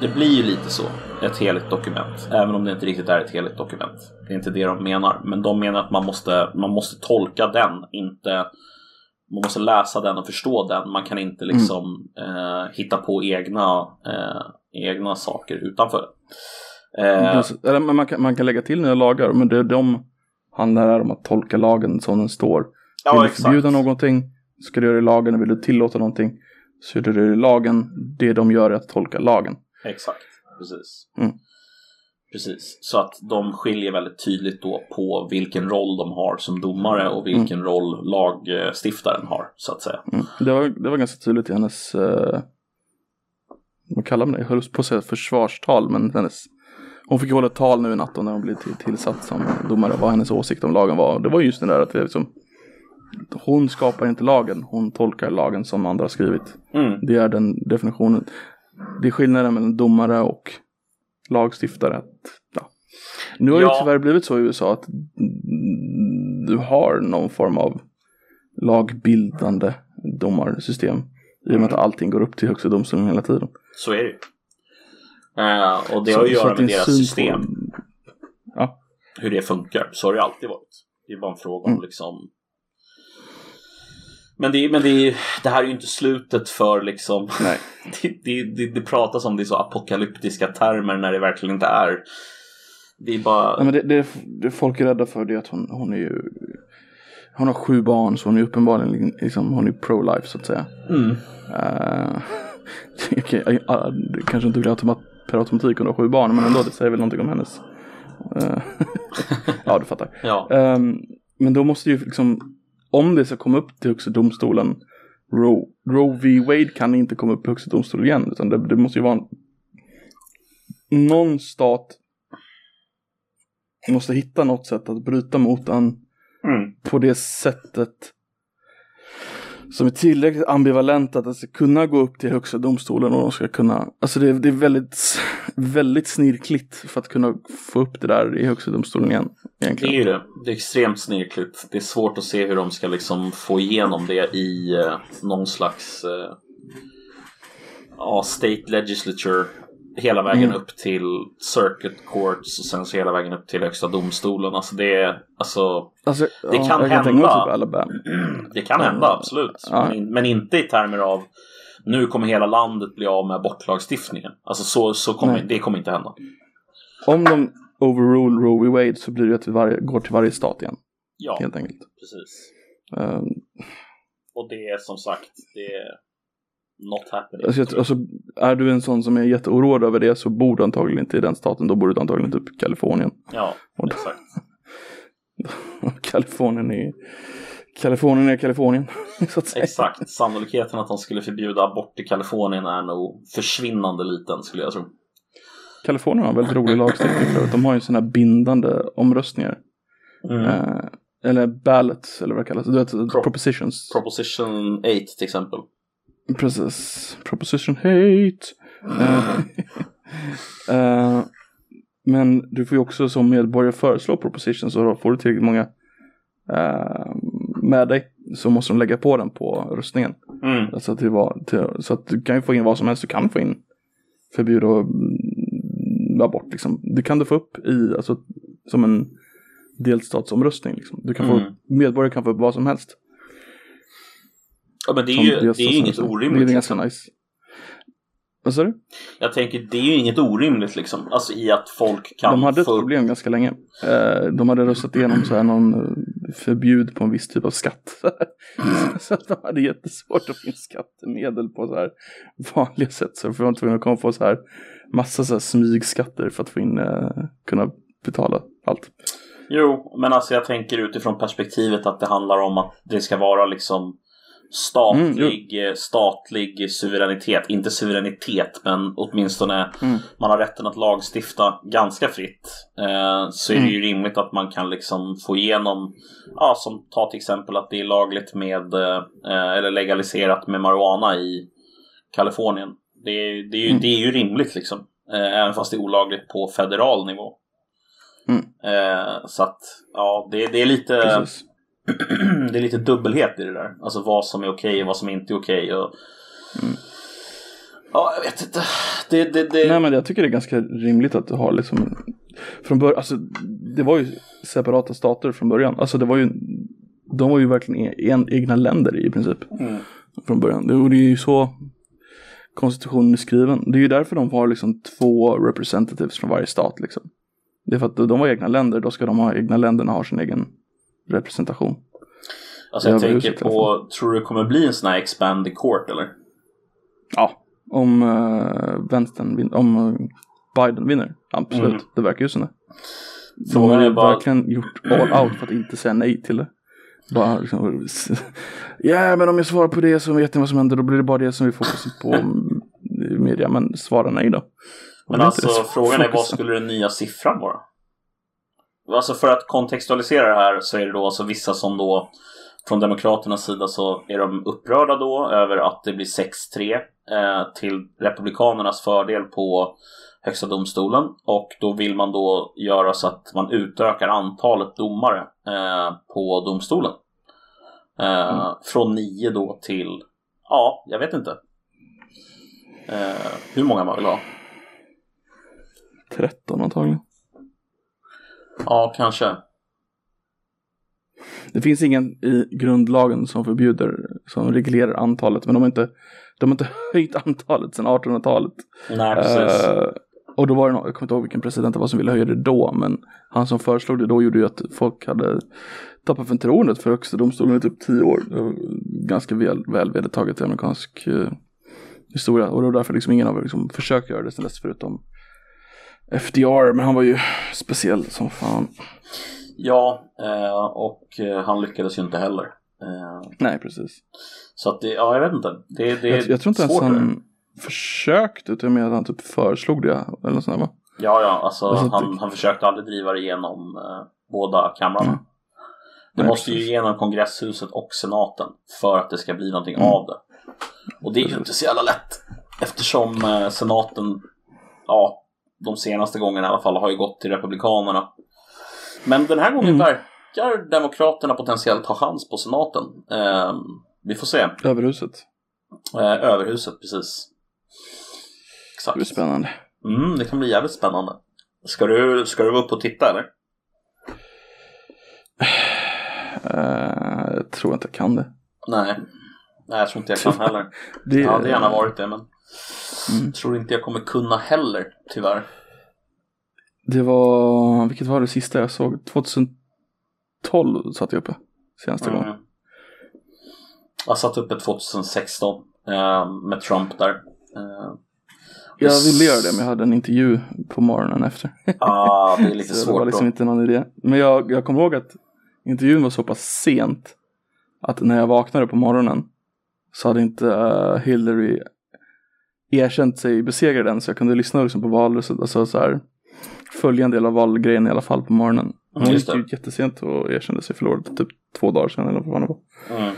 Det blir ju lite så, ett heligt dokument, även om det inte riktigt är ett heligt dokument. Det är inte det de menar, men de menar att man måste, man måste tolka den, inte man måste läsa den och förstå den. Man kan inte liksom eh, hitta på egna, eh, egna saker utanför. Eh, Precis. Eller, man, kan, man kan lägga till nya lagar, men det, de handlar om att tolka lagen som den står. Vill ja, du exakt. förbjuda någonting ska du göra det i lagen, vill du tillåta någonting så gör du det i lagen. Det de gör är att tolka lagen. Exakt, precis. Mm. Precis, så att de skiljer väldigt tydligt då på vilken roll de har som domare och vilken roll lagstiftaren har, så att säga. Mm. Det, var, det var ganska tydligt i hennes, eh, vad kallar man det? Jag höll på att säga försvarstal, men hennes, hon fick hålla ett tal nu i natt när hon blev till, tillsatt som domare, vad hennes åsikt om lagen var. Det var just det där att det liksom, hon skapar inte lagen, hon tolkar lagen som andra har skrivit. Mm. Det är den definitionen. Det är skillnaden mellan domare och lagstiftare. Att, ja. Nu har Ja. det tyvärr blivit så i USA att mm, du har någon form av lagbildande domarsystem. I och med att allting går upp till högsta domstolen hela tiden. Så är det ju. Eh, och det Så- har att göra med deras på- system. Ja, hur det funkar. Så har det alltid varit. Det är bara en fråga om Mm. liksom men, det, men det, det här är ju inte slutet för liksom nej. det, det, det, det pratas om det i så apokalyptiska termer när det verkligen inte är. Det är bara... Ja, men det, det, det folk är rädda för det är att hon, hon är ju Hon har sju barn så hon är uppenbarligen liksom, hon är pro-life så att säga. Mm. Uh, okay, jag, jag, det kanske inte blir automat, per automatik hon har sju barn men ändå det säger väl någonting om hennes. Eh, ja du fattar. Ja. Ehm, men då måste ju liksom om det ska komma upp till högsta domstolen Roe, Roe v Wade kan inte komma upp i högsta domstolen igen utan det, det måste ju vara en, någon stat måste hitta något sätt att bryta mot den Mm. på det sättet som är tillräckligt ambivalent att alltså, ska kunna gå upp till högsta domstolen och de ska kunna, alltså det, är- det är väldigt, väldigt snirkligt för att kunna få upp det där i högsta domstolen igen. Det är ju det. Det är extremt snirkligt. Det är svårt att se hur de ska liksom få igenom det i eh, någon slags eh, ja, state legislature hela vägen Mm. upp till circuit courts och sen så hela vägen upp till högsta domstolen. Alltså det alltså Alltså, Det kan jag hända. mig typ det kan hända absolut. Ja. Men, men inte i termer av nu kommer hela landet bli av med abortlagstiftningen. Alltså så, så kommer, det kommer inte hända. Om de overrule Roe v Wade så blir det att det varje, går till varje stat igen. Ja, Helt enkelt. precis. Ehm, Och det är som sagt, det not happening. alltså, alltså, är du en sån som är jätteoroad över det så bor du antagligen inte i den staten. Då bor du antagligen typ i Kalifornien. Ja, Och- exakt. Kalifornien är Kalifornien är Kalifornien. Exakt. Sannolikheten att de skulle förbjuda abort i Kalifornien är nog försvinnande liten skulle jag tro. Kalifornien har en väldigt rolig lagstiftning för att de har ju sådana här bindande omröstningar. Mm. Eh, eller ballots eller vad det kallas. Du vet, Pro- propositions. Proposition 8 till exempel. Precis. Proposition hate. Eh, men du får ju också som medborgare föreslå propositions och då får du tillräckligt många eh, med dig så måste de lägga på den på röstningen. Mm. Alltså till, till, så att du kan ju få in vad som helst. Du kan få in förbud och mm, abort liksom. Det kan du få upp i, alltså som en delstatsomröstning liksom. Du kan få, Mm. medborgare kan få upp vad som helst. Ja, men det är som ju, det är ju inget Det är orimligt. ganska nice. Vad sa du? Jag tänker, det är ju inget orimligt liksom. Alltså i att folk kan De hade ett problem ganska länge. Eh, de hade röstat igenom så här någon eh, förbud på en viss typ av skatt. så att de hade jättesvårt att få in skattemedel på så här vanliga sätt. Så de var tvungna att komma få så här massa så här smygskatter för att få in, eh, kunna betala allt. Jo, men alltså jag tänker utifrån perspektivet att det handlar om att det ska vara liksom statlig, eh, statlig suveränitet. Inte suveränitet, men åtminstone Mm. man har rätten att lagstifta ganska fritt. Eh, så är det ju rimligt att man kan liksom få igenom, ja, som ta till exempel att det är lagligt med, eh, eller legaliserat med marijuana i Kalifornien. Det är, det är, ju, Mm. det är ju rimligt liksom. Eh, även fast det är olagligt på federal nivå. Mm. Eh, så att, ja, det, det är lite Precis. det är lite dubbelhet i det där. Alltså vad som är okej och vad som inte är okej. Och... Mm. Ja, jag vet inte. Det, det, det... Nej men jag tycker det är ganska rimligt att du har liksom från början, alltså det var ju separata stater från början. Alltså det var ju, de var ju verkligen e- en, egna länder i princip. Mm. från början. Det- Och det är ju så konstitutionen är skriven. Det är ju därför de har liksom två representatives från varje stat liksom. Det är för att de var egna länder, då ska de ha egna länderna har sin egen representation. Alltså jag Över tänker på, tror du det kommer bli en sån här expanded court eller? Ja, om uh, vänstern vinner, om eh, Biden vinner. Absolut, Mm. det verkar ju det. De Frågan har är bara- verkligen gjort all out för att inte säga nej till det. Bara liksom, ja men om jag svarar på det så vet ni vad som händer, då blir det bara det som vi fokuserar på i media, men svara nej då. Men alltså frågan är vad skulle den nya siffran vara? Alltså för att kontextualisera det här så är det då alltså vissa som då från Demokraternas sida så är de upprörda då över att det blir 6-3 eh, till Republikanernas fördel på Högsta domstolen och då vill man då göra så att man utökar antalet domare eh, på domstolen. Eh, mm. Från nio då till, ja, jag vet inte. Eh, hur många man vill ha. 13 antagligen. Ja, kanske. Det finns ingen i grundlagen som förbjuder, som reglerar antalet, men de har inte, de har inte höjt antalet sedan 1800-talet. Nej, precis. Uh, och då var det, jag kommer inte ihåg vilken president det var som ville höja det då, men han som föreslog det då gjorde ju att folk hade tappat förtroendet för högsta domstolen i typ tio år. Ganska väl, väl vedertaget i amerikansk uh, historia. Och det var därför liksom ingen har liksom försökt göra det sedan dess förutom FDR, men han var ju speciell som fan. Ja, eh, och eh, han lyckades ju inte heller. Eh, Nej, precis. Så att det, ja, jag vet inte. Det, det jag, jag tror inte ens han försökte, utan med att han typ föreslog det eller något sånt va? Ja, ja, alltså, alltså han, typ- han försökte aldrig driva det igenom eh, båda kamrarna. Mm. Det Nej, måste ju igenom kongresshuset och senaten för att det ska bli någonting mm. av det. Och det är ju inte så jävla lätt. Eftersom eh, senaten, ja, de senaste gångerna i alla fall har ju gått till republikanerna. Men den här gången mm. verkar demokraterna potentiellt ha chans på senaten. Eh, vi får se. Överhuset. Eh, överhuset, precis. Exakt. Det blir spännande. Mm, det kan bli jävligt spännande. Ska du, ska du vara uppe och titta eller? Uh, jag tror inte jag kan det. Nej, Nej jag tror inte jag kan heller. det, jag hade gärna varit det men mm. tror inte jag kommer kunna heller tyvärr. Det var, vilket var det sista jag såg? 2012 satt jag uppe senaste mm. gången. Jag satt uppe 2016 eh, med Trump där. Eh, jag ville göra det men jag hade en intervju på morgonen efter. Ah, det är lite svårt det var liksom då. inte någon idé. Men jag, jag kommer ihåg att intervjun var så pass sent att när jag vaknade på morgonen så hade inte uh, Hillary erkänt sig besegrad än så jag kunde lyssna liksom på valresultatet, alltså så här följa en del av valgrejen i alla fall på morgonen. Hon mm, gick ju jättesent och erkände sig förlorad typ två dagar sedan eller vad det var. Mm.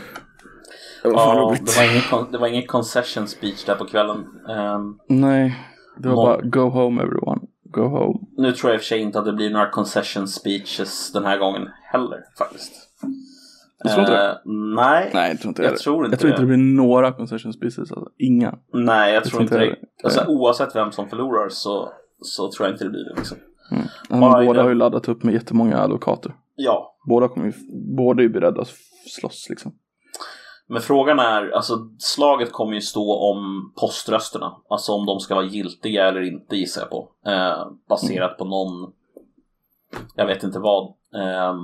Det var, ja, det var, ingen, det var ingen concession speech där på kvällen. Um, Nej, det var bara go home everyone. Go home. Nu tror jag i och för sig inte att det blir några concession speeches den här gången heller faktiskt. Du tror inte det? Uh, nej, nej, jag tror inte jag det. Tror inte jag tror inte det blir några concession speeches. Alltså. Inga. Nej, jag, jag tror inte det. det. Alltså, oavsett vem som förlorar så, så tror jag inte det blir det. Liksom. Mm. Alltså, båda har ju laddat upp med jättemånga advokater. Ja. Båda, kommer ju, båda är ju beredda att slåss liksom. Men frågan är, alltså slaget kommer ju stå om poströsterna. Alltså om de ska vara giltiga eller inte gissar jag på. Eh, baserat mm. på någon, jag vet inte vad. Eh,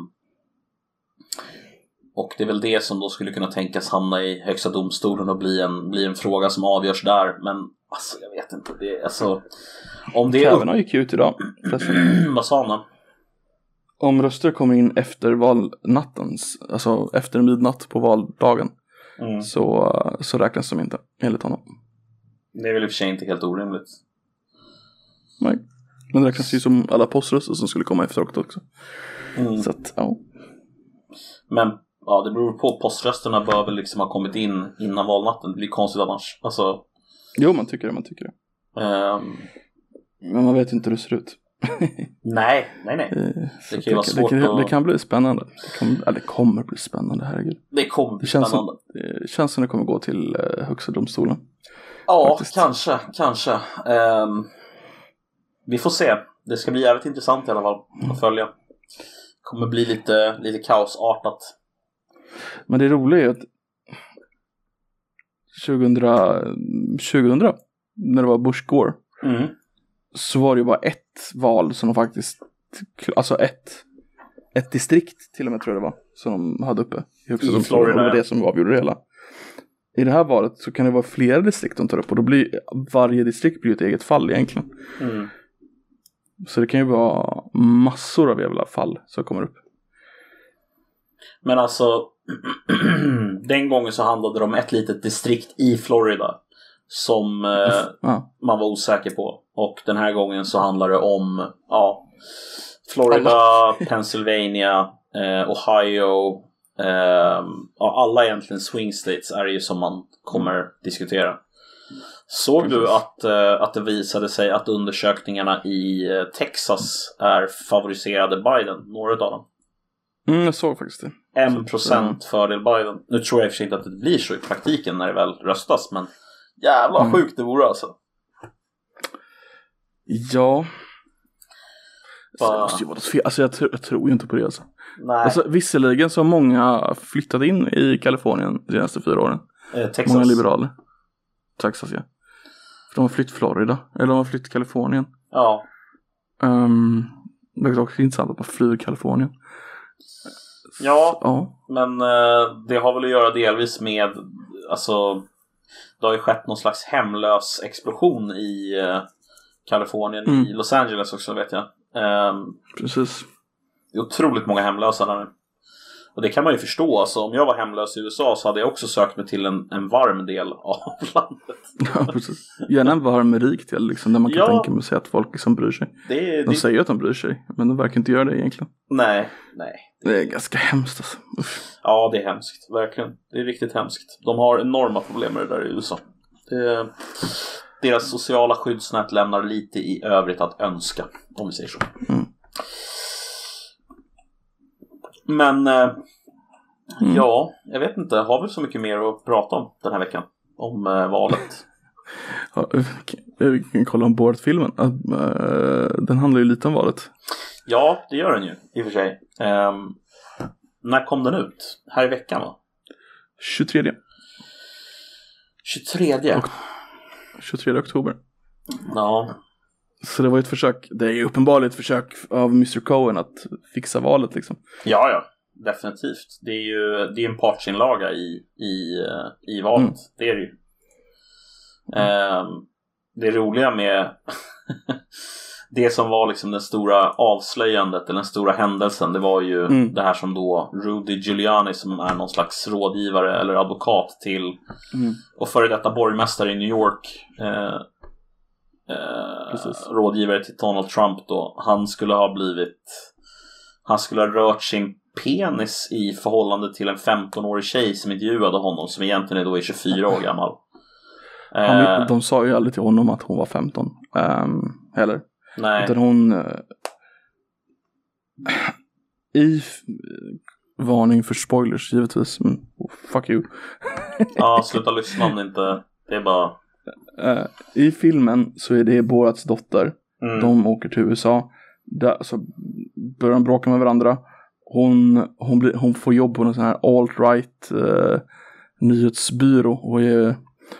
och det är väl det som då skulle kunna tänkas hamna i Högsta domstolen och bli en, bli en fråga som avgörs där. Men alltså jag vet inte. Det, alltså, om det Kavanaugh gick ut idag. vad sa han då? Om röster kommer in efter valnattens, alltså efter midnatt på valdagen mm. så, så räknas de inte enligt honom. Det är väl i och för sig inte helt orimligt. Nej, men det räknas ju som alla poströster som skulle komma efteråt också. Mm. Så att, ja. Men ja, det beror på. Poströsterna bör väl liksom ha kommit in innan valnatten. Det blir konstigt annars. Alltså... Jo, man tycker det, man tycker det. Um... Men man vet inte hur det ser ut. nej, nej, nej. Eh, det kan ju vara svårt det att... det kan bli spännande. Det, kan, eller det kommer bli spännande, herregud. Det kommer bli det känns spännande. Som, det känns som det kommer gå till uh, Högsta domstolen. Ja, Faktiskt. kanske, kanske. Um, vi får se. Det ska bli jävligt intressant i alla fall att mm. följa. Det kommer bli lite, lite kaosartat. Men det roliga är att 2000, 2000 när det var Bush Gore mm. så var det ju bara ett val som de faktiskt, alltså ett, ett distrikt till och med tror jag det var, som de hade uppe i högsta domstolen. Det var det som avgjorde det hela. I det här valet så kan det vara flera distrikt de tar upp och då blir varje distrikt blir ett eget fall egentligen. Mm. Så det kan ju vara massor av jävla fall som kommer upp. Men alltså den gången så handlade det om ett litet distrikt i Florida som eh, ja. man var osäker på. Och den här gången så handlar det om ja, Florida, Pennsylvania, eh, Ohio, eh, ja, alla egentligen swing states är ju som man kommer diskutera. Såg du att, eh, att det visade sig att undersökningarna i eh, Texas är favoriserade Biden? Några av dem. Mm, jag såg faktiskt det. En procent fördel Biden. Nu tror jag i och för sig inte att det blir så i praktiken när det väl röstas, men jävla Mm. sjukt det vore alltså. Ja. Så det måste ju vara något fel. Alltså jag, tr- jag tror ju inte på det alltså. Nej, alltså. Visserligen så har många flyttat in i Kalifornien de senaste fyra åren. eh, Texas. Många liberaler. Texas ja. För de har flytt Florida. Eller de har flytt Kalifornien. Ja, Um, det är också intressant att man flyr Kalifornien. Ja. Ja. men eh, det har väl att göra delvis med, alltså, det har ju skett någon slags hemlös explosion i eh, Kalifornien, Mm. i Los Angeles också vet jag. Ehm, Precis. Det är otroligt många hemlösa där nu. Och det kan man ju förstå. Alltså, om jag var hemlös i USA så hade jag också sökt mig till en, en varm del av landet. Ja, precis. Gärna en varm rik del liksom, där man kan Ja. tänka sig att folk liksom bryr sig. Det, De det, säger att de bryr sig, men de verkar inte göra det egentligen. nej, nej. Det är ganska hemskt alltså. Usch. Ja, det är hemskt. Verkligen. Det är riktigt hemskt. De har enorma problem med det där i USA. Det, deras sociala skyddsnät lämnar lite i övrigt att önska, om vi säger så. Mm. Men, eh, Mm. ja, jag vet inte. Har vi så mycket mer att prata om den här veckan? Om eh, valet? Ja, vi kan kolla om Borat-filmen. Uh, den handlar ju lite om valet. Ja, det gör den ju i och för sig. Ehm, när kom den ut? Här i veckan va? 23, 23. Och- 23 oktober. Ja, Så det var ju ett försök, det är ju uppenbarligen ett försök av Mr Cohen att fixa valet liksom. ja, ja. Definitivt. Det är ju det är en partsinlaga i, i, eh, i valet. Mm. Det är det ju. Ehm, det roliga med det som var liksom den stora avslöjandet eller den stora händelsen det var ju Mm. det här som då Rudy Giuliani som är någon slags rådgivare eller advokat till Mm. och före detta borgmästare i New York eh, eh, rådgivare till Donald Trump då han skulle ha blivit han skulle ha rört sin penis i förhållande till en 15-årig tjej som intervjuade honom som egentligen då är 24 år gammal. Han, Eh, de sa ju aldrig till honom att hon var 15. Um, heller. nej, Utan hon... eh, I varning för spoilers givetvis. Oh, fuck you. ja, sluta lyssna om det inte. Det är bara... Eh, I filmen så är det Borats dotter. Mm, De åker till USA. Där, så börjar de bråka med varandra. Hon, hon, blir, hon får jobb på en sån här alt-right eh, nyhetsbyrå. Och är,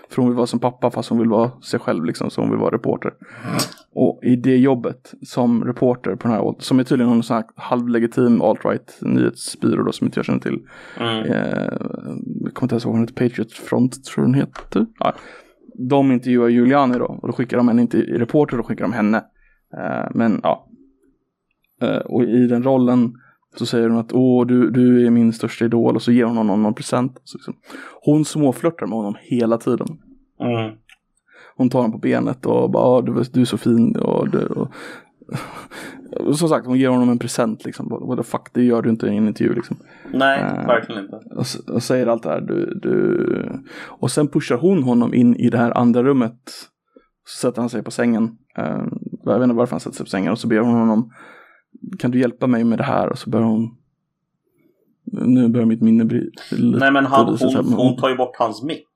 för hon vill vara som pappa fast hon vill vara sig själv liksom. Så hon vill vara reporter. Och i det jobbet som reporter på den här, som är tydligen någon sån här halvlegitim alt-right nyhetsbyrå då som inte jag känner till. mm, Eh, jag kommer inte ens ihåg vad den heter, Patriot Front tror jag den heter. Ja. De intervjuar Giuliani då och då skickar de en inte reporter, då skickar de henne. Eh, men ja. Eh, och i den rollen så säger hon att åh du, du är min största idol och så ger hon honom någon present. Så liksom. Hon småflörtar med honom hela tiden. mm. Hon tar honom på benet och bara "Ah, du, du är så fin och, du, och som sagt hon ger honom en present liksom. What the fuck det gör du inte i en intervju liksom. Nej, Eh, verkligen inte. och, och säger allt det här. Du, du... Och sen pushar hon honom in i det här andra rummet. Så sätter han sig på sängen. Eh, jag vet inte varför han sätter sig på sängen. Och så ber hon honom. Kan du hjälpa mig med det här? Och så börjar hon. Nu börjar mitt minne bli lite Nej, men han, hon, hon tar ju bort hans mick.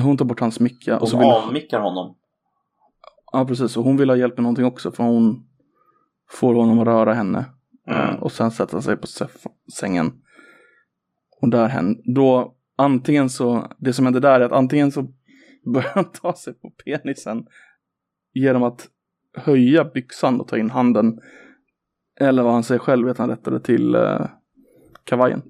hon tar bort hans mick. ja, Och så Hon vill, avmickar honom. Ja, precis. Och hon vill ha hjälp med någonting också. För hon får honom att röra henne. Mm. Eh, Och sen sätter han sig på sängen. Och där händer, då antingen så, det som händer där är att antingen så börjar han ta sig på penisen genom att höja byxan och ta in handen. Eller vad han säger själv, att han rättade till uh, kavajen.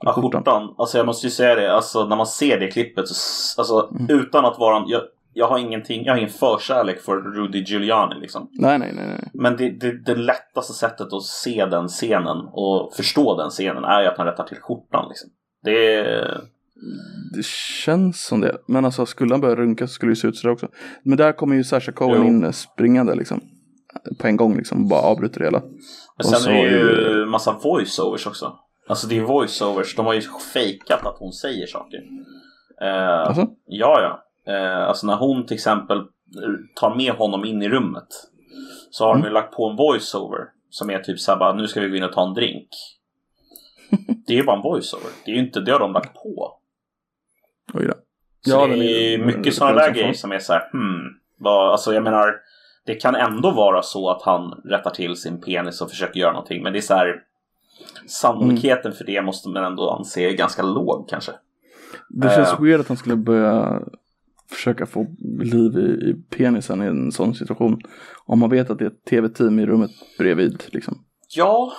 Ja, skjortan. Alltså jag måste ju säga det, alltså när man ser det klippet, så, alltså Mm. utan att vara... Jag, jag har ingenting, jag har ingen förkärlek för Rudy Giuliani liksom. Nej, nej, nej, nej. Men det, det, det lättaste sättet att se den scenen och förstå den scenen är ju att han rättar till skjortan liksom. Det. Det känns som det. Men alltså skulle han börja runka så skulle det se ut sådär också. Men där kommer ju Sasha Cohen Jo. in eh, springande liksom. På en gång liksom, bara avbryter det hela. Men sen så är det ju massa voiceovers också. Alltså det är voiceovers, de har ju fejkat att hon säger saker. Eh, Alltså? Ja, ja. Eh, alltså när hon till exempel tar med honom in i rummet så har Mm. de ju lagt på en voiceover som är typ såhär bara nu ska vi gå in och ta en drink. det är ju bara en voiceover. Det är ju inte, det har de lagt på. Oj då. Så Ja, det är är- mycket sådana är där grejer som är så här, hmm. Vad, alltså jag menar, det kan ändå vara så att han rättar till sin penis och försöker göra någonting. Men det är så här, sannolikheten Mm. för det måste man ändå anse är ganska låg kanske. Det känns Eh. weird att han skulle börja försöka få liv i, i penisen i en sån situation. Om man vet att det är ett tv-team i rummet bredvid. Liksom. Ja,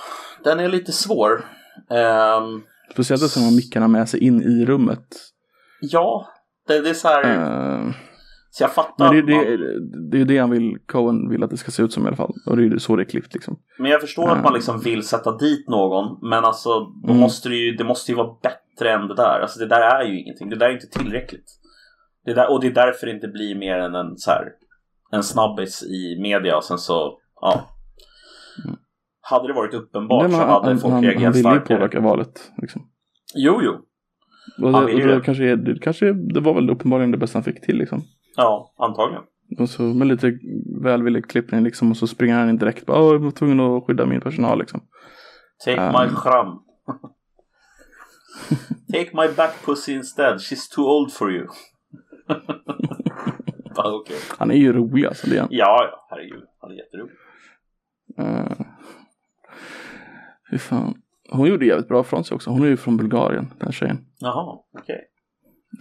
den är lite svår. Ehm, Speciellt eftersom har mickarna med sig in i rummet. ja, det, det är så här, Eh, så jag fattar. men det, att det, man- det är ju det han vill, Cohen vill att det ska se ut som i alla fall. Och det är ju så det är klippt liksom. Men jag förstår att Eh. man liksom vill sätta dit någon. Men alltså, Mm. måste det, ju, det måste ju vara bättre än det där. Alltså det där är ju ingenting. Det där är inte tillräckligt. Det där, och det är därför det inte blir mer än en så här, en snabbis i media och sen så, ja. Mm. Hade det varit uppenbart Nej, så han, hade han, folk han, han reagerat vill ju starkare. påverka valet. Liksom. Jo, jo. Och, Han det, och ju det. kanske, det, kanske det var väl uppenbarligen det bästa han fick till liksom. Ja, antagligen. Och så med lite välvillig klippning liksom och så springer han in direkt. Bara, "Åh, jag var tvungen att skydda min personal liksom. Take Um. my schram. Take my back pussy instead. She's too old for you. Bara, Okej. Han är ju rolig alltså, det är han. Ja, ja, herregud. Han är jätterolig. Uh, fy fan. Hon gjorde jävligt bra från sig också. Hon är ju från Bulgarien, den här tjejen. Jaha, okej.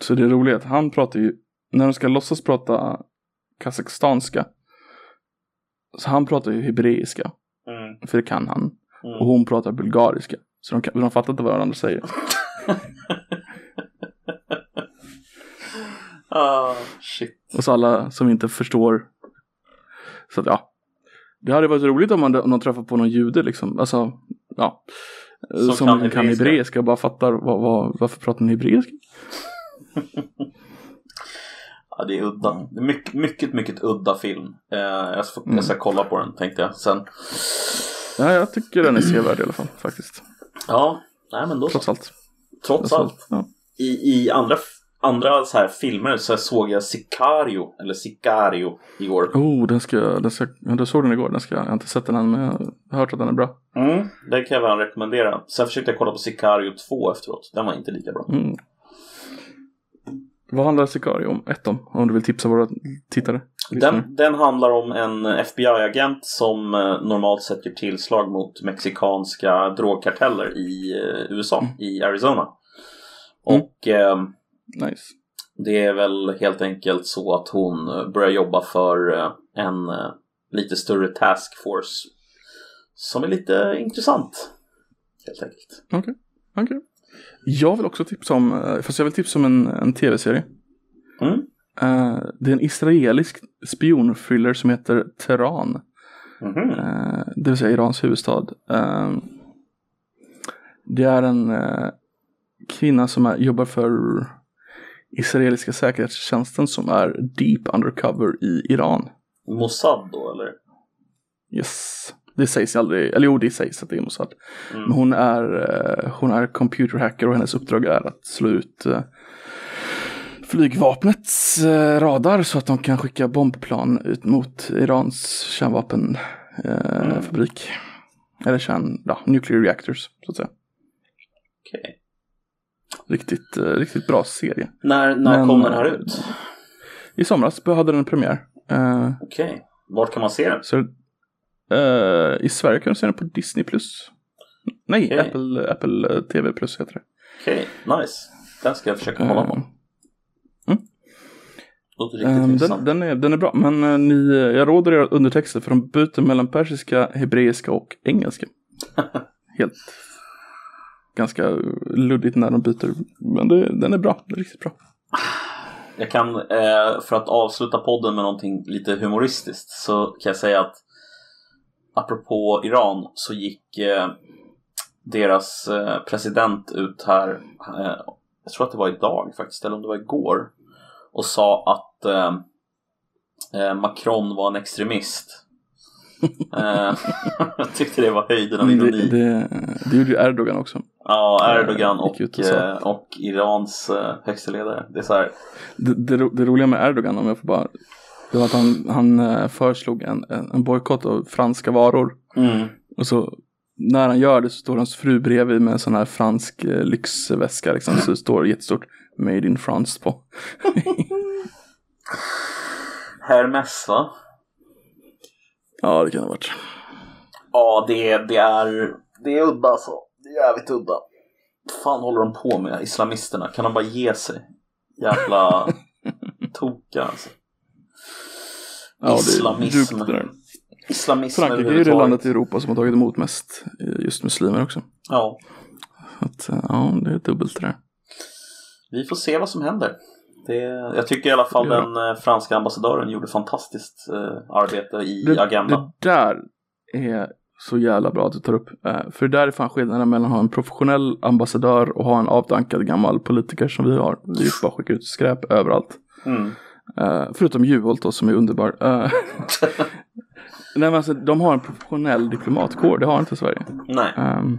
Så det är roligt att han pratar ju, när de ska låtsas prata kazakstanska. Så han pratar ju hebreiska, Mm, för det kan han. mm. Och hon pratar bulgariska. Så de, kan, de fattar inte vad varandra säger. Ah, shit. Och så alla som inte förstår. Så att ja. Det hade varit roligt om man om de träffar på någon jude liksom. Alltså, ja. Som Som, kan kan, hebreiska. och bara fattar vad, vad, varför pratar ni hebreiska? Ja, det är udda. Det är mycket, mycket, mycket udda film. Eh, jag, ska, jag ska kolla på den tänkte jag sen. Ja, jag tycker den är sevärd i alla fall faktiskt. Ja, nej men då. Trots allt. Trots allt. Ja. I, i andra, andra så här filmer så såg jag Sicario, eller Sicario, igår. Oh, den ska, den ska, du såg den igår. Den ska, jag har inte sett den än, men jag har hört att den är bra. Mm, den kan jag väl rekommendera. Sen försökte jag kolla på Sicario 2 efteråt. Den var inte lika bra. Mm. Vad handlar Sicario om? Ett om, om du vill tipsa våra tittare. Den, den handlar om en FBI-agent som eh, normalt sett gör tillslag mot mexikanska drogkarteller i eh, USA, i Arizona. Mm. Och eh, Nice. det är väl helt enkelt så att hon eh, börjar jobba för eh, en eh, lite större task force som är lite intressant. Helt enkelt. Okej. okej. Jag vill också tipsa om, fast jag vill tipsa om en, en tv-serie. Mm. Eh, det är en israelisk spionthriller som heter Teheran. Mhm. Eh, det vill säga Irans huvudstad. Eh, det är en kvinna som är, jobbar för israeliska säkerhetstjänsten som är deep undercover i Iran. Mossad då eller? Yes. Det sägs aldrig, eller jo det sägs att det är Mossad. Mm. Men hon är, eh, hon är computerhacker och hennes uppdrag är att slå ut eh, flygvapnets eh, radar så att de kan skicka bombplan ut mot Irans kärnvapenfabrik. Fabrik. Eller kärn, ja, nuclear reactors så att säga. Okej. Riktigt, eh, riktigt bra serie. När, när Men, kom den här eh, ut? I somras hade den en premiär. Eh, Okej. Vart kan man se den? så, eh, I Sverige kan du se den på Disney+. Nej, Okej. Apple, Apple TV Plus heter det. Okej, nice. Den ska jag försöka kolla på. Eh, riktigt Ehm, den, den, är, den är bra, men eh, ni, eh, jag råder er undertexter för de byter mellan persiska, hebreiska och engelska. Helt ganska luddigt när de byter, men det, den är bra, den är riktigt bra. Jag kan, eh, för att avsluta podden med någonting lite humoristiskt så kan jag säga att apropå Iran så gick eh, deras eh, president ut här, jag tror att det var idag faktiskt, eller om det var igår, och sa att Macron var en extremist eh, jag tyckte det var höjden av det, ironi. det, det gjorde ju Erdogan också. Ja, Erdogan Eh, och, och eh, och Irans högste ledare. Det är så här. Det, det, det roliga med Erdogan om jag får bara. Det var att han, han föreslog en, en, bojkott av franska varor. Mm. Och så när han gör det så står hans fru bredvid med en sån här fransk lyxväska liksom. Så det står jättestort Made in France på. Hermes va? Ja det kan det ha varit. Ja, det, det är det är udda alltså. Det är jävligt udda. Vad fan håller de på med, islamisterna? Kan de bara ge sig? Jävla toka alltså. Ja, är Islamism. det där. Islamism Frankrike är ju det landet i Europa som har tagit emot mest eh, just muslimer också. Ja, Att, eh, ja, det är dubbelt det där. vi får se vad som händer. Det, jag tycker i alla fall Ja. den eh, franska ambassadören gjorde fantastiskt eh, arbete i Det, agendan. det där är så jävla bra att du tar upp. Eh, för där är fan skillnaden mellan att ha en professionell ambassadör och ha en avdankad gammal politiker som vi har. Vi bara skickar ut skräp överallt. Mm. Eh, förutom Juholt då som är underbar. Eh, Nej men alltså de har en professionell diplomatkår, det har inte Sverige. Nej. Ehm,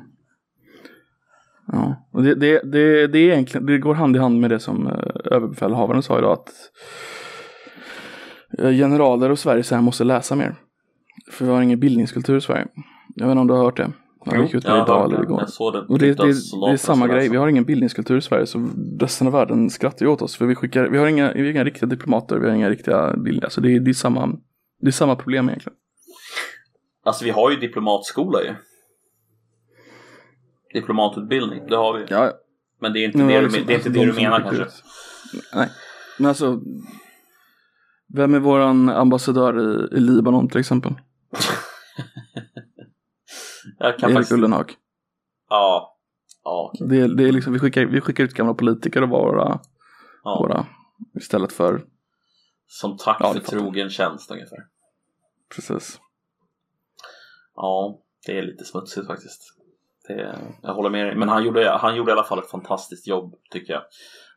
ja, och det, det, det, det är egentligen, det går hand i hand med det som uh, överbefälhavaren sa idag att eh, generaler och Sverige så här måste läsa mer. För vi har ingen bildningskultur i Sverige. Jag vet inte om du har hört det? Jag gick ut med det idag eller det. igår. Jag det. Och det, det, det är samma grej, vi har ingen bildningskultur i Sverige så resten av världen skrattar ju åt oss. För vi, skickar, vi, har inga, vi har inga riktiga diplomater, vi har inga riktiga bildningar. Så det, är- det, är samma, det är samma problem egentligen. Alltså vi har ju diplomatskola ju. Diplomatutbildning, det har vi. Ja, Men det är inte Nu det, du, liksom- det, är inte alltså, det de du menar kanske. ut. Nej, men alltså. Vem är våran ambassadör i, i Libanon till exempel? Jag kan Erik faktiskt... Ullenhag. Ja. Ja, okej. Det, är- det är liksom, vi, skickar, vi skickar ut gamla politiker och våra, ja. våra istället för, Som tack Ja, för trogen tjänst ungefär. precis. Ja, det är lite smutsigt faktiskt. Det, jag håller med dig. Men han gjorde, han gjorde i alla fall ett fantastiskt jobb tycker jag.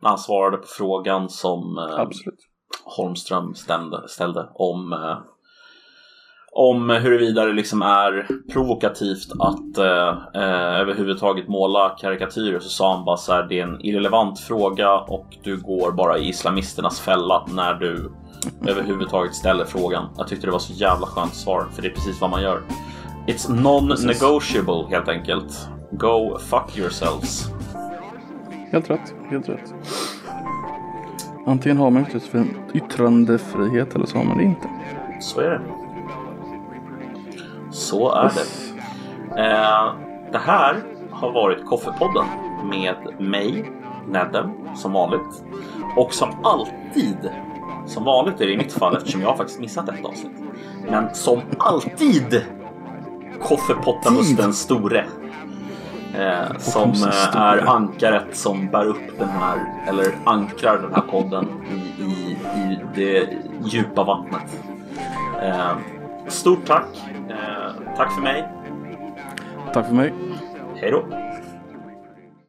När han svarade på frågan som eh. Holmström stämde, ställde om, eh, om huruvida det liksom är provokativt att eh, eh, överhuvudtaget måla karikatyrer så sa han bara så här, det är en irrelevant fråga och du går bara i islamisternas fälla när du överhuvudtaget ställer frågan. Jag tyckte det var så jävla skönt svar för det är precis vad man gör. It's non-negotiable helt enkelt. Go fuck yourselves. Helt rätt, helt rätt. Antingen har man yttrandefri- yttrandefrihet eller så har man det inte. Så är det. Så är det. Eh, det här har varit Koffepodden med mig, Nedden, som vanligt. Och som alltid, som vanligt är det i mitt fall eftersom jag har faktiskt missat ett avsnitt. Men som alltid Koffepottamus den store. Eh, som eh, är ankaret som bär upp den här, eller ankrar den här podden i, i, i det djupa vattnet. Eh, stort tack. Eh, tack för mig. Tack för mig. Hej då.